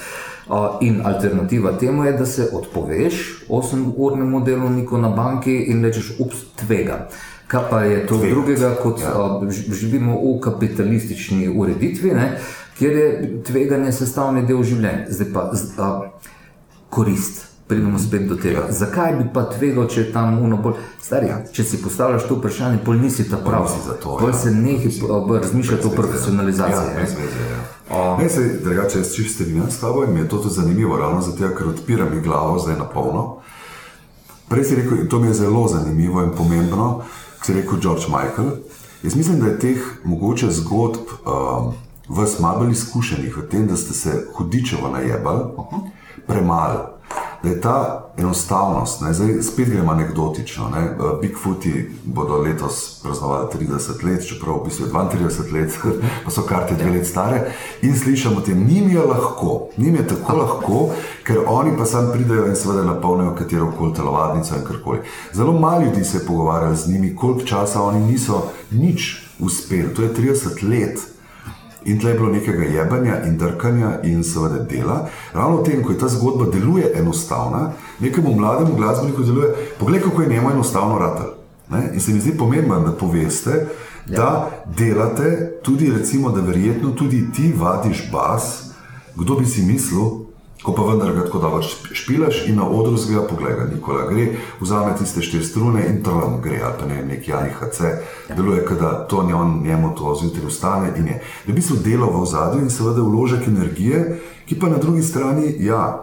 In alternativa temu je, da se odpoveš 8-urnemu delovniku na banki in rečeš, ups, tvega. Kaj pa je to Tvegati, drugega, kot ja. uh, ž- živimo v kapitalistični ureditvi, ne? kjer je tveganje sestavni del življenja. Zdaj pa uh, korist. Pridemo spet do tega. Zakaj bi pa tvegal, če je tam uno bolj stari? Če si postavljaš to vprašanje, pol nisi ta prav. nisi za to, Bolj ja. se nekaj razmišljati o profesionalizaciji. Ja, ne. brez veze, ja. Ne, se, drugače, jaz čisto strinjam s tabo in mi je to tudi zanimivo, ravno zato, ker odpira mi glavo zdaj na polno. Prej si rekel, to mi je zelo zanimivo in pomembno, ki si rekel George Michael. Jaz mislim, da je teh mogoče zgodb um, vas malo bolj izkušenih v tem, da ste se hudičevo najebali, premalo. Da je ta enostavnost, ne, zdaj spet gremo anekdotično. Ne, eh, Bigfooti bodo letos praznovali 30 let, čeprav v bistvu je 32 let, (laughs) pa so karte dve let stare. In slišimo, da njim je lahko, njim je tako lahko, ker oni pa sam pridejo in seveda napolnijo katero koli telovadnico in karkoli. Zelo malo ljudi se je pogovarjalo z njimi, koliko časa oni niso nič uspeli, to je 30 let. In tle je bilo nekega jebanja in drkanja in seveda dela. Ravno v tem, ko je ta zgodba deluje enostavna, nekemu mlademu glasbeniku deluje, poglej, kako je njemu enostavno ratelj. Ne? In se mi zdi pomembno, da poveste, da delate tudi, recimo, da verjetno tudi ti vadiš bas, kdo bi si mislil, ko pa vendar ga tako dobro šp- špilaš in na odru zgleda, poglej, ga Nikola gre, vzame tiste štiri strune in trlam gre, ali pa ne vem, nek Jani HC, deluje, kot da to njemu, njemu to zjutraj ustane in je. Da bi se delo v ozadju in seveda vložek energije, ki pa na drugi strani, ja,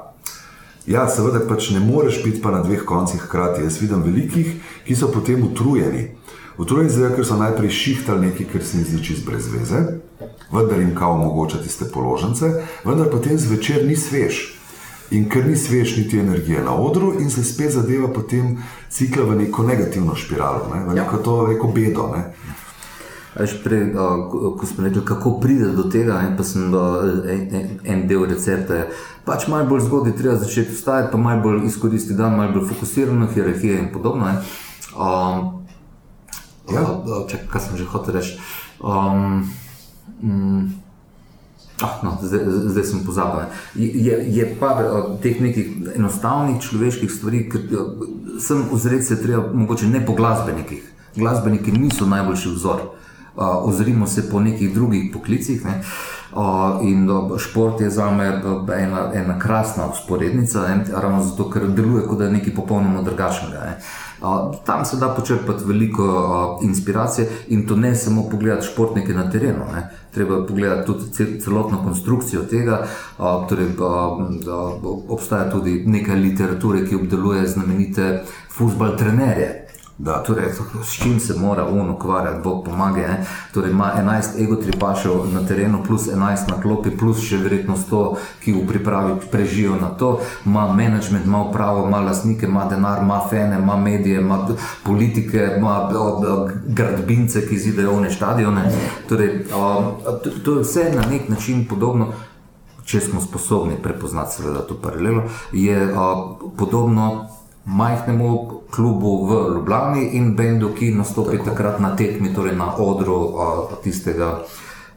Ja, seveda pač ne moreš biti pa na dveh koncih hkrati. Jaz vidim velikih, ki so potem utrujeni. Utrujeni zato, ker so najprej šihtali nekaj, kar se jim zdi čist brez veze, vendar jim kao omogoča tiste položnice, vendar potem zvečer ni svež. In ker ni svež niti energije na odru, in se spet zadeva potem cikla v neko negativno špiralo, ne? v neko to neko bedo. Ne? Veš, prej, a, ko smo rekli, kako pride do tega, ne, pa sem en, en, en del recepta. Je, pač malo bolj zgodaj treba začeti vstajati, pa malo bolj izkoristiti dan, malo bolj fokusirano, hierarhija in podobno. ne. Um, Ja. ja. Čakaj, kaj sem že hotel reči. Um, mm, Ah, no, zdaj, zdaj sem pozabil. Je, je par uh, teh nekih enostavnih človeških stvari, ki sem ozreti se treba, mogoče ne po glasbenikih. Glasbeniki niso najboljši vzor. Uh, ozrimo se po nekih drugih poklicih. Ne. Uh, in uh, šport je za me ena, ena krasna usporednica, ne, ravno zato, ker deluje kot da je nekaj popolnoma drugačnega. Ne. Tam se da počrpati veliko inspiracije in to ne samo pogledati športnike na terenu. Ne. Treba pogledati tudi cel, celotno konstrukcijo tega. Torej, obstaja tudi nekaj literature, ki obdeluje znamenite futbal trenerje. Da. Torej, s čim se mora on ukvarjati, Bog pomaga. Ne? Torej, ima 11 egotripašev na terenu, plus 11 na klopi, plus še verjetno 100, ki v pripravi prežijo na to. Ima management, ima upravo, ima lasnike, ima denar, ima fene, ima medije, ima politike, ima gradbince, ki zidajo one stadione. Torej, to je vse na nek način podobno. Če smo sposobni prepoznati, seveda, to paralelo, je a, podobno majhnemu klubu v Ljubljani in bendu, ki nastopi Tako. takrat na tekmi, torej na odru a, tistega,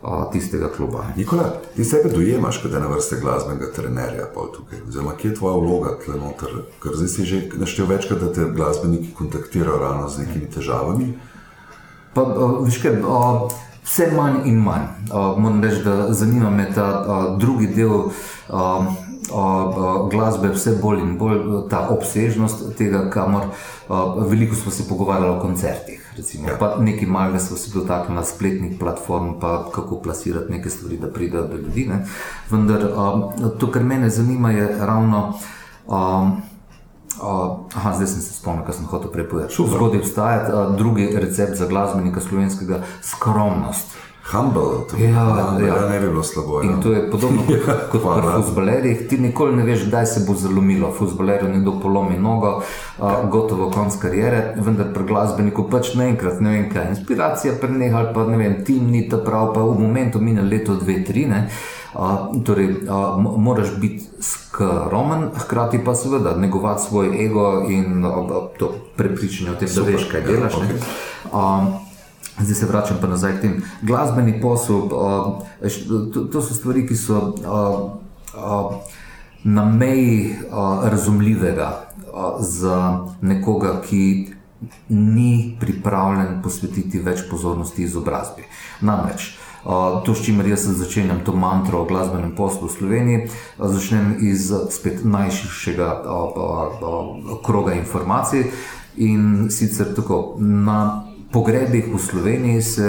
a, tistega kluba. Nikola, ti sebe dojemaš kot ena vrsta glasbenega trenerja, pa tukaj. Oziroma, kje je tvoja vloga tle noter? Ker zdaj si že naštel večkrat, da te glasbeniki kontaktirajo ravno z nekimi težavami. Pa, a, veš kaj, a, vse manj in manj. A, moram reči, da zanima me ta a, drugi del. A, a, Glasbe, vse bolj in bolj ta obsežnost tega, kamor a, veliko smo se pogovarjali o koncertih. Recimo, ja. pa nekaj malega smo se dotaknili spletnih platform, pa kako plasirati neke stvari, da pridejo do ljudi. Ne. Vendar a, to, kar mene zanima, je ravno. A, Uh, aha, zdaj sem se spomnil, kaj sem hotel prej povedati. Zgodaj obstaja uh, drugi recept za glasbenika slovenskega - skromnost. Humble, to Ja, ja, ja. ne bi bilo slabo. Ja. In to je podobno kot, kot pri hvala. futbalerjih. Ti nikoli ne veš, kdaj se bo zalomilo. Futbalerju nekdo polomi nogo, a, gotovo konc karijere, vendar pri glasbeniku pač naenkrat ne vem kaj. Inspiracija preneha ali pa ne vem, tim ni ta prav, pa v momentu mine leto, dve, tri. Ne. A, torej, a, mo- moraš biti skromen, hkrati pa seveda negovati svoj ego in a, a, to prepričanje o tem, da veš, kaj ja, delaš. ne. okej. A, Zdaj se vračam pa nazaj k tem. Glasbeni posel, veš, to, to so stvari, ki so uh, uh, na meji razumljivega za nekoga, ki ni pripravljen posvetiti več pozornosti izobrazbi. Namreč, uh, to, s čimer jaz začenjam to mantro o glasbenem poslu v Sloveniji, uh, začnem iz spet najširšega uh, uh, uh, kroga informacij in sicer tako na pogrebih v Sloveniji se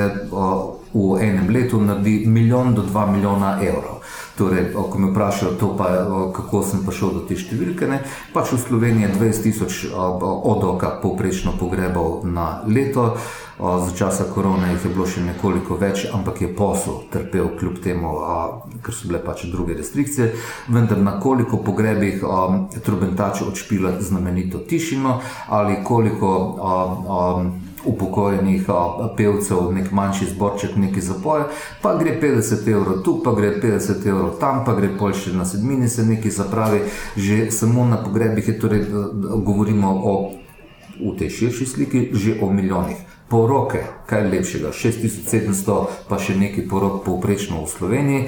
v enem letu naredi milijon do dva milijona evrov. Torej, ko me vprašajo, pa, kako sem prišel do te številke, ne, pač v Sloveniji je 20 tisoč odoka povprečno pogrebov na leto, za časa korone jih je bilo še nekoliko več, ampak je posel trpel kljub temu, ker so bile pač druge restrikcije. Vendar na koliko pogrebih trubentač odšpila znamenito tišino ali koliko a, a, upokojenih pevcev, nek manjši zborček, neki zapoje, pa gre 50 evrov tu, pa gre 50 evrov tam, pa gre pol še na sedmini se nekaj zapravi. Že samo na pogrebih je torej, govorimo o v tej širši sliki že o milijonih. Poroke, kaj lepšega, 6700, pa še nekaj porok povprečno v Sloveniji,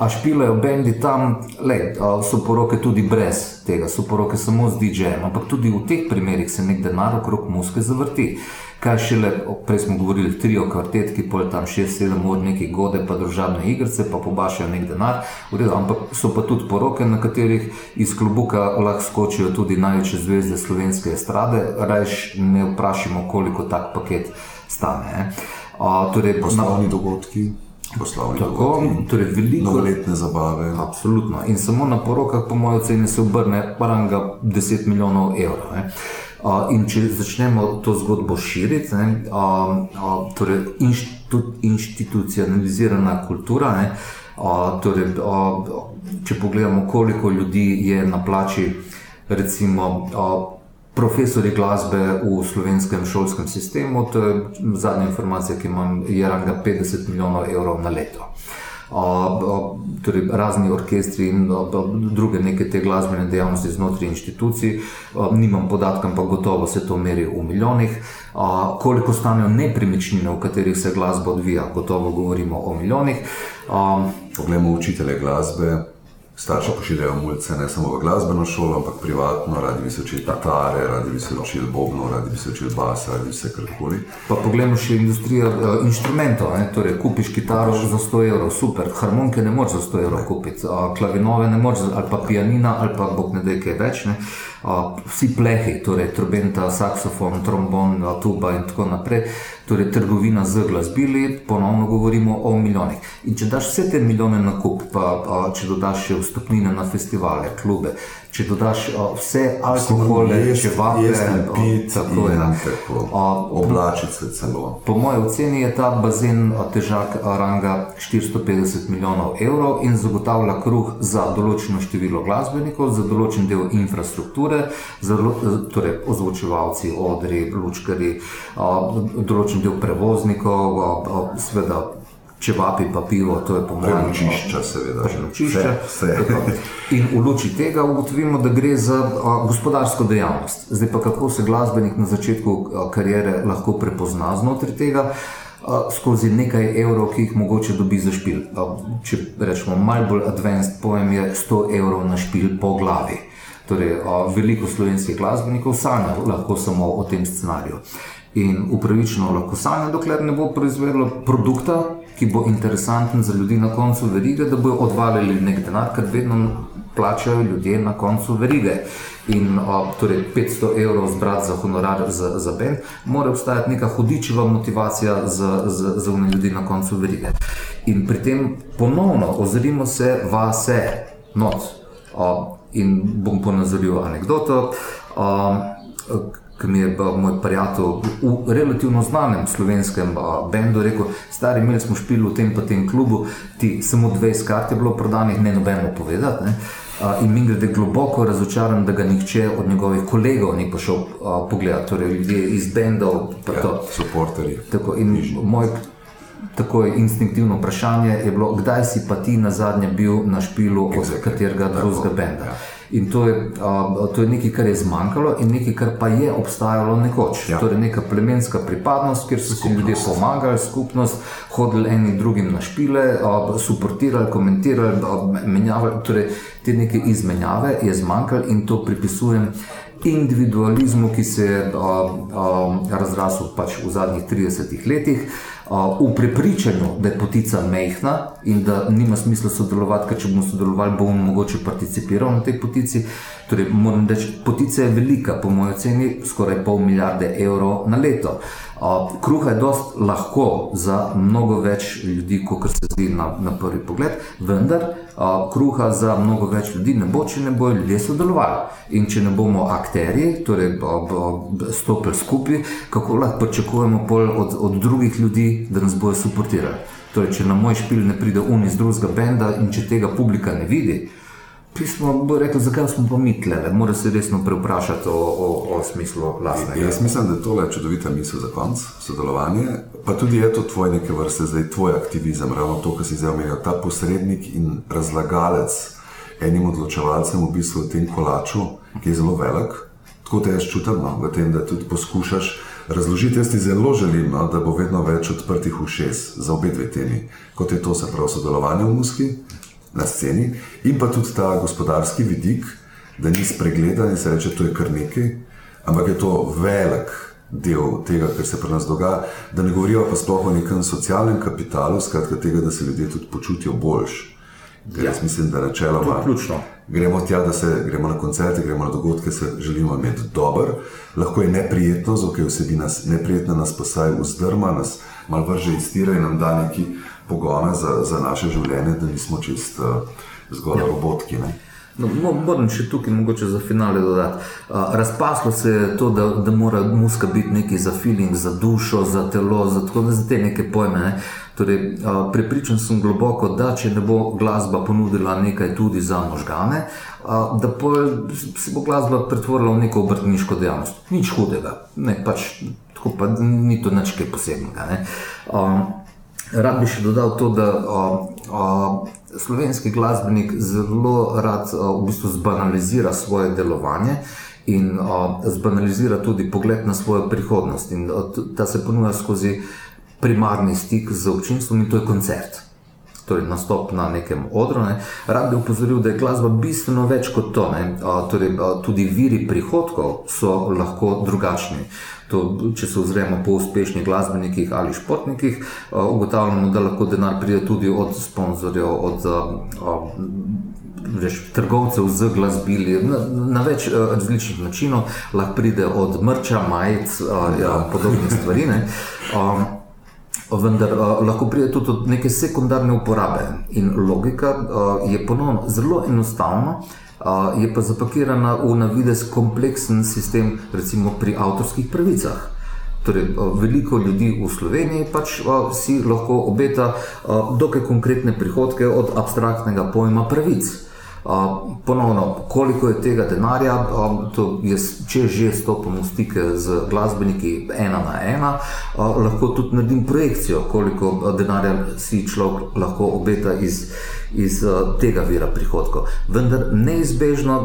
a špilajo bendi tam, le, so poroke tudi brez tega, so poroke samo z DJ-jem, ampak tudi v teh primerih se nek denar okrog muske zavrti. Kaj šele, prej smo govorili, trio kvartetki, pol tam 6-7 ur neki gode, pa družabne igrice, pa pobašajo nek denar, redu, ampak so pa tudi poroke, na katerih iz klobuka lahko skočijo tudi največje zvezde slovenske estrade, rajš ne vprašamo, koliko tak paket stane. eh. A, torej, Poslovni dogodki, poslovni Tako, dogodki, torej veliko- novoletne zabave. Absolutno. In samo na porokah, po mojem oceni, se obrne paranga 10 milijonov evrov. Ne. Uh, in če začnemo to zgodbo širiti, ne, uh, uh, torej inštitut, institucionalizirana kultura, ne, uh, torej, uh, če pogledamo, koliko ljudi je na plači, recimo. Uh, Profesori glasbe v slovenskem šolskem sistemu, to je zadnja informacija, ki imam, je ranga 50 milijonov evrov na leto. A, torej razni orkestri in a, druge neke te glasbene dejavnosti znotraj inštitucij, a, nimam podatka, ampak gotovo se to meri v milijonih. Koliko stanejo nepremičnine, v katerih se glasba odvija, gotovo govorimo o milijonih. Poglejmo učitelje glasbe. Starši pošiljajo mulce ne samo v glasbeno šolo, ampak privatno, radi bi se učili kitare, radi bi se učili bobno, radi bi se učili bas, radi bi se karkoli. Pa poglejmo še industrijo uh, inštrumentov. Ne? Torej, kupiš kitaro za 100 evrov, super, harmonike ne moreš za 100 evrov kupiti, uh, klavinove ne moreš, ali pa pianina, ali pa bog ne da kaj več. Ne? Uh, vsi plehi, torej trobenta, saksofon, trombon, tuba in tako naprej. Torej, trgovina z glasbili, ponovno govorimo o milijonih. In če daš vse te milijone na kup, pa če dodaš še vstopnine na festivale, klube, če dodaš a, vse alkohole, če vape, piti, tako je. in tako. A, Oblačiti se celo. Po mojem oceni je ta bazen težak ranga 450 milijonov evrov in zagotavlja kruh za določeno število glasbenikov, za določen del infrastrukture, za lo- torej ozvočevalci, odri, lučkari, a, določen del prevoznikov, a, a, seveda čevapi pa pivo, to je po mojem Prenočišča, seveda. prenočišče. Vse, vse. In v luči tega ugotovimo, da gre za a, gospodarsko dejavnost. Zdaj pa kako se glasbenik na začetku a, kariere lahko prepozna znotraj tega. Skozi nekaj evrov, ki jih mogoče dobi za špil. Če rečemo, malo bolj advanced pojem je 100 evrov na špil po glavi. Torej, veliko slovenskih glasbenikov sanja lahko samo o tem scenariju. In upravičeno lahko sanja, dokler ne bo proizvedlo produkta, ki bo interesanten za ljudi na koncu verige, da bodo odvalili nek denar, ker vedno plačajo ljudje na koncu verige. In a, torej 500 evrov zbrati za honorar za, za bend, mora obstajati neka hudičeva motivacija za, za, za one ljudi na koncu verige. In pri tem ponovno ozrimo se vase, noč. In bom ponazoril anegdoto. A, ki mi je pa moj prijatelj v relativno znanem slovenskem bendu rekel, stari imeli smo špil v tem pa tem klubu, ti samo 20 kart je bilo prodanih, ne nobeno povedati. Ne? A, In mi grede globoko razočaran, da ga nihče od njegovih kolegov ni prišel a, pogledat, torej ljudje iz bendov. Ja, Suporterji. Tako, in moj tako instinktivno vprašanje je bilo, kdaj si pa ti na zadnje bil na špilu od katerega drugega benda. ja. In to je, a, to je nekaj, kar je zmanjkalo, in nekaj, kar pa je obstajalo nekoč. Ja. Torej, neka plemenska pripadnost, kjer so si ljudje pomagali, skupnost, hodili eni drugim na špile, a, suportirali, komentirali, a, menjavali. Torej, te neke izmenjave je zmanjkalo in to pripisujem individualizmu, ki se je a, a, razrasel pač v zadnjih 30 letih. V prepričanju, da je potica mehna in da nima smisla sodelovati, ker če bomo sodelovali, bomo mogoče participirali na tej potici. Torej, moram reči, potica je velika, po mojem oceni, skoraj pol milijarde evrov na leto. Uh, kruha je dost lahko za mnogo več ljudi, kot se zdi na, na prvi pogled, vendar kruha za mnogo več ljudi ne bo, če ne bodo ljudje sodelovali. In če ne bomo akterji, torej bo- bo stopili skupaj, kako lahko pričakujemo od, od drugih ljudi, da nas bodo suportirali. Torej, če na moj špil ne pride un iz drugega benda in če tega publika ne vidi, pismo bo rekel, zakaj smo pa mi tle, mora se resno prevprašati o, o, o smislu lastnega. Jaz mislim, da je to le čudovita misel za konc, sodelovanje. Pa tudi je to tvoj neke vrste, zdaj tvoj aktivizem, ravno to, kar si zdaj omenil, ta posrednik in razlagalec enim odločevalcem v bistvu v tem kolaču, ki je zelo velik. Tako te jaz čutim no, v tem, da tudi poskušaš razložiti. Jaz ti zelo želim, no, da bo vedno več odprtih ušes za obe dve temi, kot je to se pravi sodelovanje v muski na sceni in pa tudi ta gospodarski vidik, da ni spregledan in se reče, to je kar nekaj, ampak je to velik del tega, kar se pri nas dogaja. Da ne govorijo pa sploh o nekem socialnem kapitalu, skratka tega, da se ljudje tudi počutijo boljš. Ker jaz mislim, da načeloma je gremo tja, da se gremo na koncerte, gremo na dogodke, se želimo imeti dober, lahko je neprijetno, zato ker vsebina neprijetna nas posaj vzdrma, nas malo vrže iz tira in nam da neki pogona za, za naše življenje, da nismo čist uh, zgolj ja. robotki. Ne? No, mo- moram še tukaj mogoče za finale dodati. Uh, razpaslo se je to, da, da mora muska biti nekaj za feeling, za dušo, za telo, za, tako, za te neke pojme. Ne? Torej, uh, prepričan sem globoko, da če ne bo glasba ponudila nekaj tudi za možgane, uh, da se bo glasba pretvorila v neko obrtniško dejavnost. Nič hudega, ne, pač, tako pa ni to nič kaj posebnega. ne. Um, Rad bi še dodal to, da o, o, slovenski glasbenik zelo rad o, v bistvu zbanalizira svoje delovanje in o, zbanalizira tudi pogled na svojo prihodnost. In, o, ta se ponuja skozi primarni stik z občinstvom in to je koncert. Torej, nastop na nekem odru. Ne. Rad bi upozoril, da je glasba bistveno več kot to. Ne. A, Torej, a, tudi viri prihodkov so lahko drugačni. To, če se ozremo po uspešnih glasbenikih ali športnikih, a, ugotavljamo, da lahko denar pride tudi od sponzorjev, od a, a, veš, trgovcev z glasbili, na, na več različnih načinov, lahko pride od mrča, majic in ja, podobnih stvari. A, Vendar uh, lahko pride tudi do neke sekundarne uporabe. In logika uh, je ponovno zelo enostavna, uh, je pa zapakirana v navidez kompleksen sistem, recimo pri avtorskih pravicah. Torej, veliko ljudi v Sloveniji pač si lahko obeta dokaj konkretne prihodke od abstraktnega pojma pravic. Uh, ponovno, koliko je tega denarja, um, to jaz, če že stopim v stike z glasbeniki ena na ena, uh, lahko tudi naredim projekcijo, koliko denarja si človek lahko obeta iz, iz uh, tega vira prihodkov. Vendar neizbežno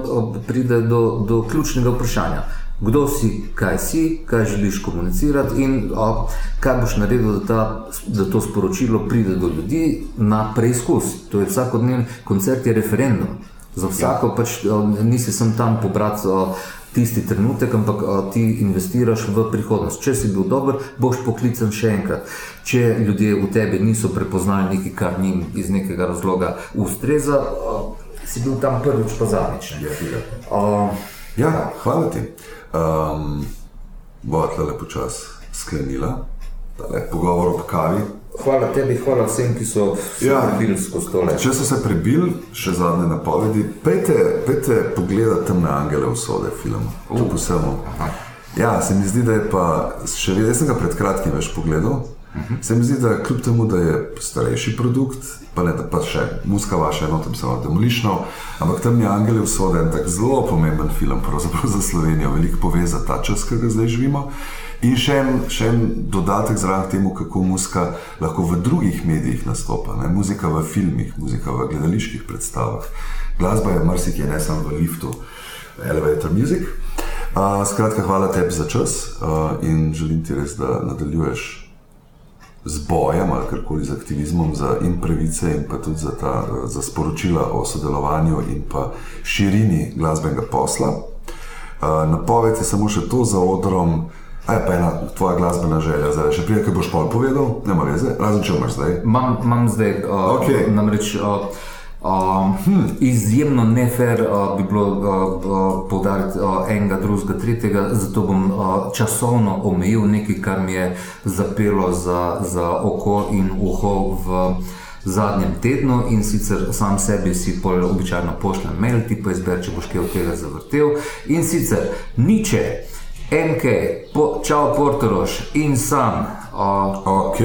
pride do, do ključnega vprašanja. Kdo si, kaj si, kaj želiš komunicirati, in o, kaj boš naredil, da, ta, da to sporočilo pride do ljudi na preizkus. To je vsakodnevni koncert, je referendum. Za vsako pač o, nisi sem tam pobrati tisti trenutek, ampak o, ti investiraš v prihodnost. Če si bil dober, boš poklican še enkrat. Če ljudje v tebi niso prepoznali nekaj, kar njim iz nekega razloga ustreza, o, si bil tam prvič, pa zadnjič. ne. O, Ja, hvala ti. Um, Bova tle lepo čas sklenila, tale pogovor ob kavi. Hvala tebi, hvala vsem, ki so se Ja. prebili skozi tole. Če so se prebili, še zadnje napovedi, pejte, pejte pogledati temne angele usode film. To po vsemu. Ja, se mi zdi, da je pa še vedno, sem ga pred kratkim več pogledal. Se mi zdi, da kljub temu, da je starejši produkt, pa ne da pa še muska vaša, no tam samo demolišnjo, ampak temni angeli usode je en tak zelo pomemben film, za Slovenijo, veliko pove za ta čas, ki ga zdaj živimo. In še en, še en dodatek zraven temu, kako muska lahko v drugih medijih nastopa. Ne? Muzika v filmih, muzika v gledaliških predstavah. Glasba je marsikje, ne samo v liftu, elevator music. Uh, skratka, hvala tebi za čas uh, in želim ti res, da nadaljuješ z bojem ali karkoli z aktivizmom za in pravice, in pa tudi za, ta, za sporočila o sodelovanju in pa širini glasbenega posla. Uh, napoved je samo še to za odrom. Aj pa ena tvoja glasbena želja, zdaj še prej, ki boš pol povedal, nema veze, razen če imaš zdaj. Imam, imam zdaj, uh, Okej. namreč uh, Um, hm, izjemno nefer uh, bi bilo uh, uh, poudariti uh, enega, drugega, tretjega, zato bom uh, časovno omejil nekaj, kar mi je zapelo za, za oko in uho v zadnjem tednu in sicer sam sebi si pol običajno pošljem mail, ti pa izber, če boš kaj od tega zavrtel. In sicer niče, MK, po, čau Portoroš in sam. Uh, Ok,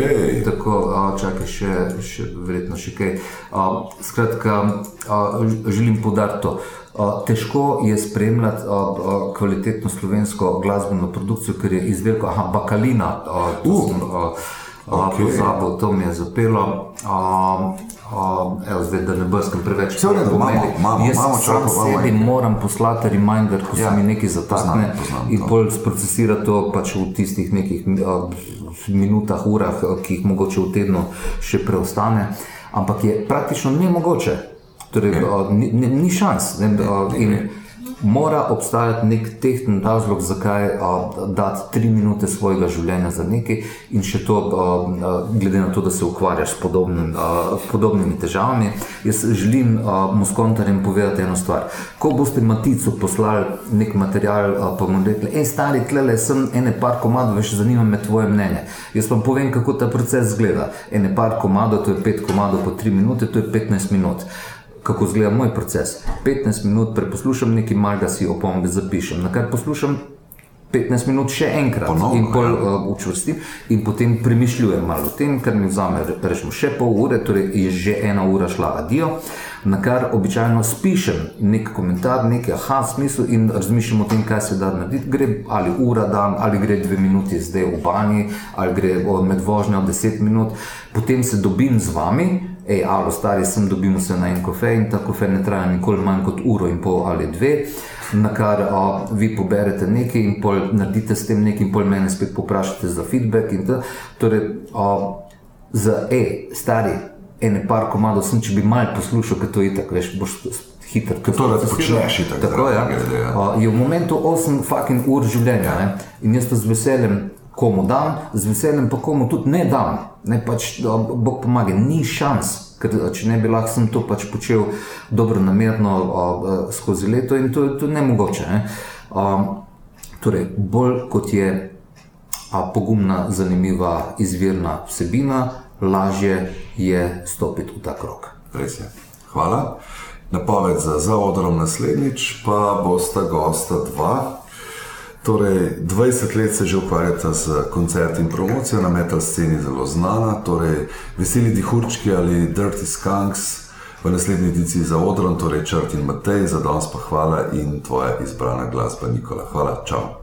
Tako, a, čakaj, še, še, verjetno še kaj. A, skratka, a, želim podariti to. A, težko je spremljati a, a, kvalitetno slovensko glasbeno produkcijo, ker je izdelko, aha, bakalina, a, to Uh, sem a, a, okej. pozabil, to mi je zapelo. A, a, evo, zdaj, da ne brskam preveč. Vse redu, po imamo, Jaz čakaj, imamo sebi enkrat. moram poslati reminder, ko Ja, se mi nekaj zatakne poznam, poznam in pol sprocesira to pač v tistih nekih a, minutah, urah, ki jih mogoče v tednu še preostane, ampak je praktično nemogoče. Torej, a, ni, ni, ni šans. Ne, a, in mora obstajati nek tehten razlog, zakaj a, dati tri minute svojega življenja za nekaj, in še to, a, glede na to, da se ukvarjaš s podobnim, a, podobnimi težavami. Jaz želim a, Moskontarjem povedati eno stvar. Ko boste Maticu poslali nek material, a, pa mu rekli, hej, stari, tlele sem ene par komadov, veš, zanima me tvoje mnenje. Jaz vam povem, kako ta proces zgleda. Ene par komadov, to je pet komadov po tri minute, to je 15 minut. Kako izgleda moj proces? 15 minut preposlušam nekaj malega, si opombe zapišem, na kar poslušam 15 minut še enkrat Ponovno, in pol ja. uh, učvrstim in potem premišljujem malo o tem, kar mi vzame re- rečemo še pol ure, torej je že ena ura šla adijo, na kar običajno spišem nek komentar, nekaj aha smisel in razmišljam o tem, kaj se da narediti. Gre ali ura dan, ali gre dve minuti zdaj v banji, ali gre o- med vožnjo 10 minut, potem se dobim z vami. Ej, alo, stari sem, dobimo se na en kofe in ta kofe ne traja nikoli manj kot uro in pol ali dve, na kar a, vi poberete nekaj in pol naredite s tem nekaj in pol mene spet poprašate za feedback in to. Torej, a, za, ej, stari, ene par komadov sem, če bi mal poslušal, ker to je tako, veš, boš hiter. Ker to rad počneš itak Tako, ja. grede, ja. A, je v momentu 8 fucking ur življenja ne? in jaz to z veseljem komu dam, z veseljem pa komu tudi ne dam. Ne, pač, Bog pomaga, ni šans, ker če ne bi lahko sem to pač počel dobro namerno a, a, skozi leto in to, to je nemogoče. Ne? A, torej, bolj kot je a, pogumna, zanimiva, izvirna vsebina, lažje je stopiti v ta krok. res je. Hvala. Napoved za zaodrom naslednjič pa bosta gosta dva. Torej, 20 let se že ukvarjata z koncerti in promocijo, na metal sceni zelo znana, torej Veseli Dihurčki ali Dirty Skunks v naslednji ediciji za odrom, torej Črt in Matej, za danes pa hvala in tvoja izbrana glasba Nikola. Hvala, čau.